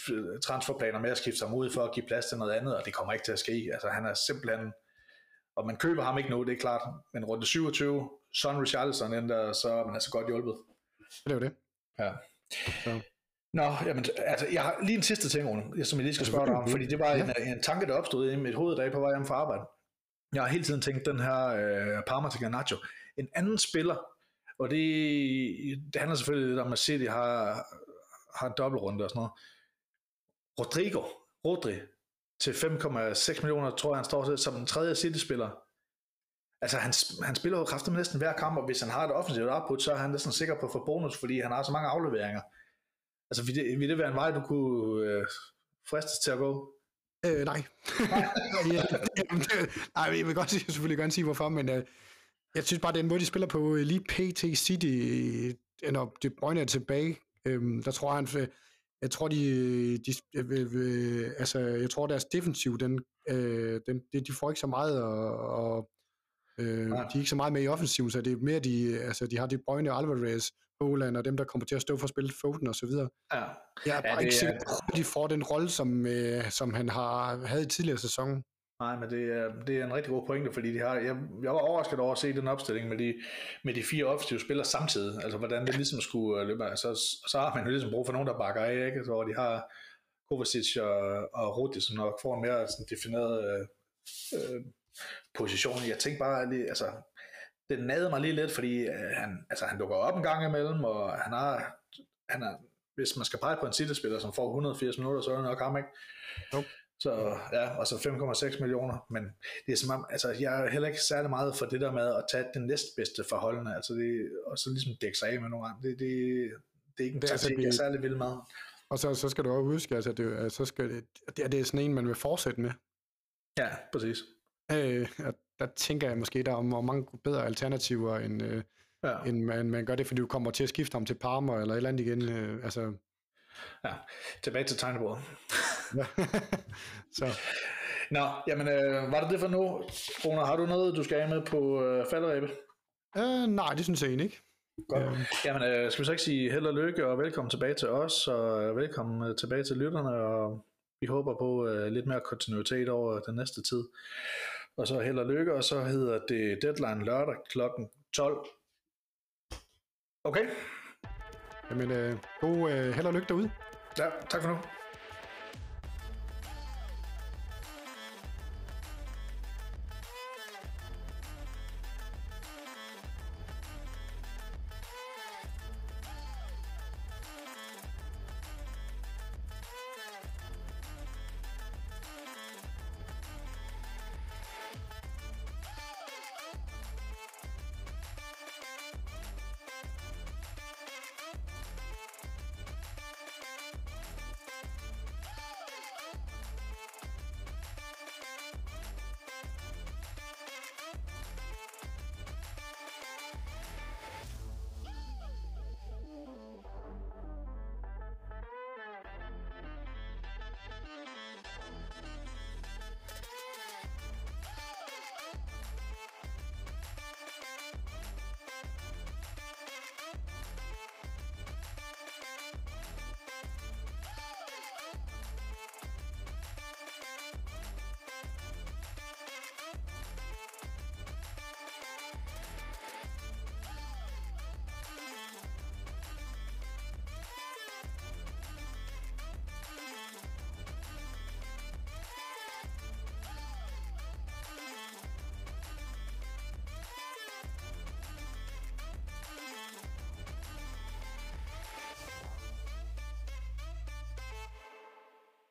transferplaner med at skifte ham ud for at give plads til noget andet, og det kommer ikke til at ske. Altså, han er simpelthen... Og man køber ham ikke nu, det er klart, men rundt 27, Son Richarlison ender, så er man altså godt hjulpet. Det er jo det. Ja. Så. Nå, jamen, altså, jeg har lige en sidste ting, Rune, som jeg lige skal spørge dig om, fordi det var en, en tanke, der opstod i mit hoved, da jeg på vej hjem fra arbejde. Jeg har hele tiden tænkt den her øh, Parma til Garnacho. En anden spiller, og det, det handler selvfølgelig lidt om, at City har, har dobbeltrunde og sådan noget. Rodrigo, Rodri, til 5,6 millioner, tror jeg, han står til, som den tredje City-spiller. Altså, han, han spiller jo kraftigt næsten hver kamp, og hvis han har et offensivt output, så er han næsten sikker på at få bonus, fordi han har så mange afleveringer. Altså, vil det, vil det være en vej, du kunne øh, fristes til at gå? Øh, nej. ja, nej, jeg vil godt, jeg selvfølgelig gerne sige hvorfor, men øh, jeg synes bare, den måde, de spiller på øh, lige PT City, øh, når De Bruyne er tilbage, øh, der tror han, øh, jeg tror, de, de øh, øh, altså, jeg tror, deres defensiv, den, øh, den, de får ikke så meget, og, og øh, de er ikke så meget med i offensiven, så det er mere, de, altså, de har De Bruyne og Alvarez, Holland og dem, der kommer til at stå for at spille Foden og så videre. Ja. Jeg er bare ja, ikke sikker på, at de får den rolle, som, øh, som han har havde i tidligere sæson. Nej, men det er, det er en rigtig god pointe, fordi de har, jeg, jeg var overrasket over at se den opstilling med de, med de fire offensive spillere samtidig, altså hvordan det ligesom skulle øh, løbe, altså, så har man jo ligesom brug for nogen, der bakker af, ikke? Så, hvor de har Kovacic og, og Rudi, som nok får en mere sådan, defineret øh, øh, position. Jeg tænkte bare, at altså, det nade mig lige lidt, fordi øh, han, altså, han dukker op en gang imellem, og han har, han er, hvis man skal pege på en City-spiller, som får 180 minutter, så er det nok ham, ikke? Nope. Så ja, og så 5,6 millioner, men det er som om, altså jeg er heller ikke særlig meget for det der med at tage den næstbedste forholdene, altså det, og så ligesom dække sig af med nogle andre, det, det, det er ikke en det, altså, taktik, jeg er særlig vild med. Og så, så skal du også huske, altså det, altså, så skal det, det, det er sådan en, man vil fortsætte med. Ja, præcis. Øh, der tænker jeg måske, der er mange bedre alternativer, end, øh, ja. end man, man gør det, fordi du kommer til at skifte ham til Parma eller et eller andet igen. Øh, altså. Ja, tilbage til tegnebordet. Så. Nå, jamen, øh, var det det for nu? Rona, har du noget, du skal have med på øh, falderæbe? Øh, nej, det synes jeg egentlig ikke. Godt. Øh. Jamen, øh, skal vi så ikke sige held og lykke, og velkommen tilbage til os, og øh, velkommen øh, tilbage til lytterne, og vi håber på øh, lidt mere kontinuitet over den næste tid og så held og lykke, og så hedder det deadline lørdag kl. 12. Okay? Jamen, øh, god øh, held og lykke derude. Ja, tak for nu.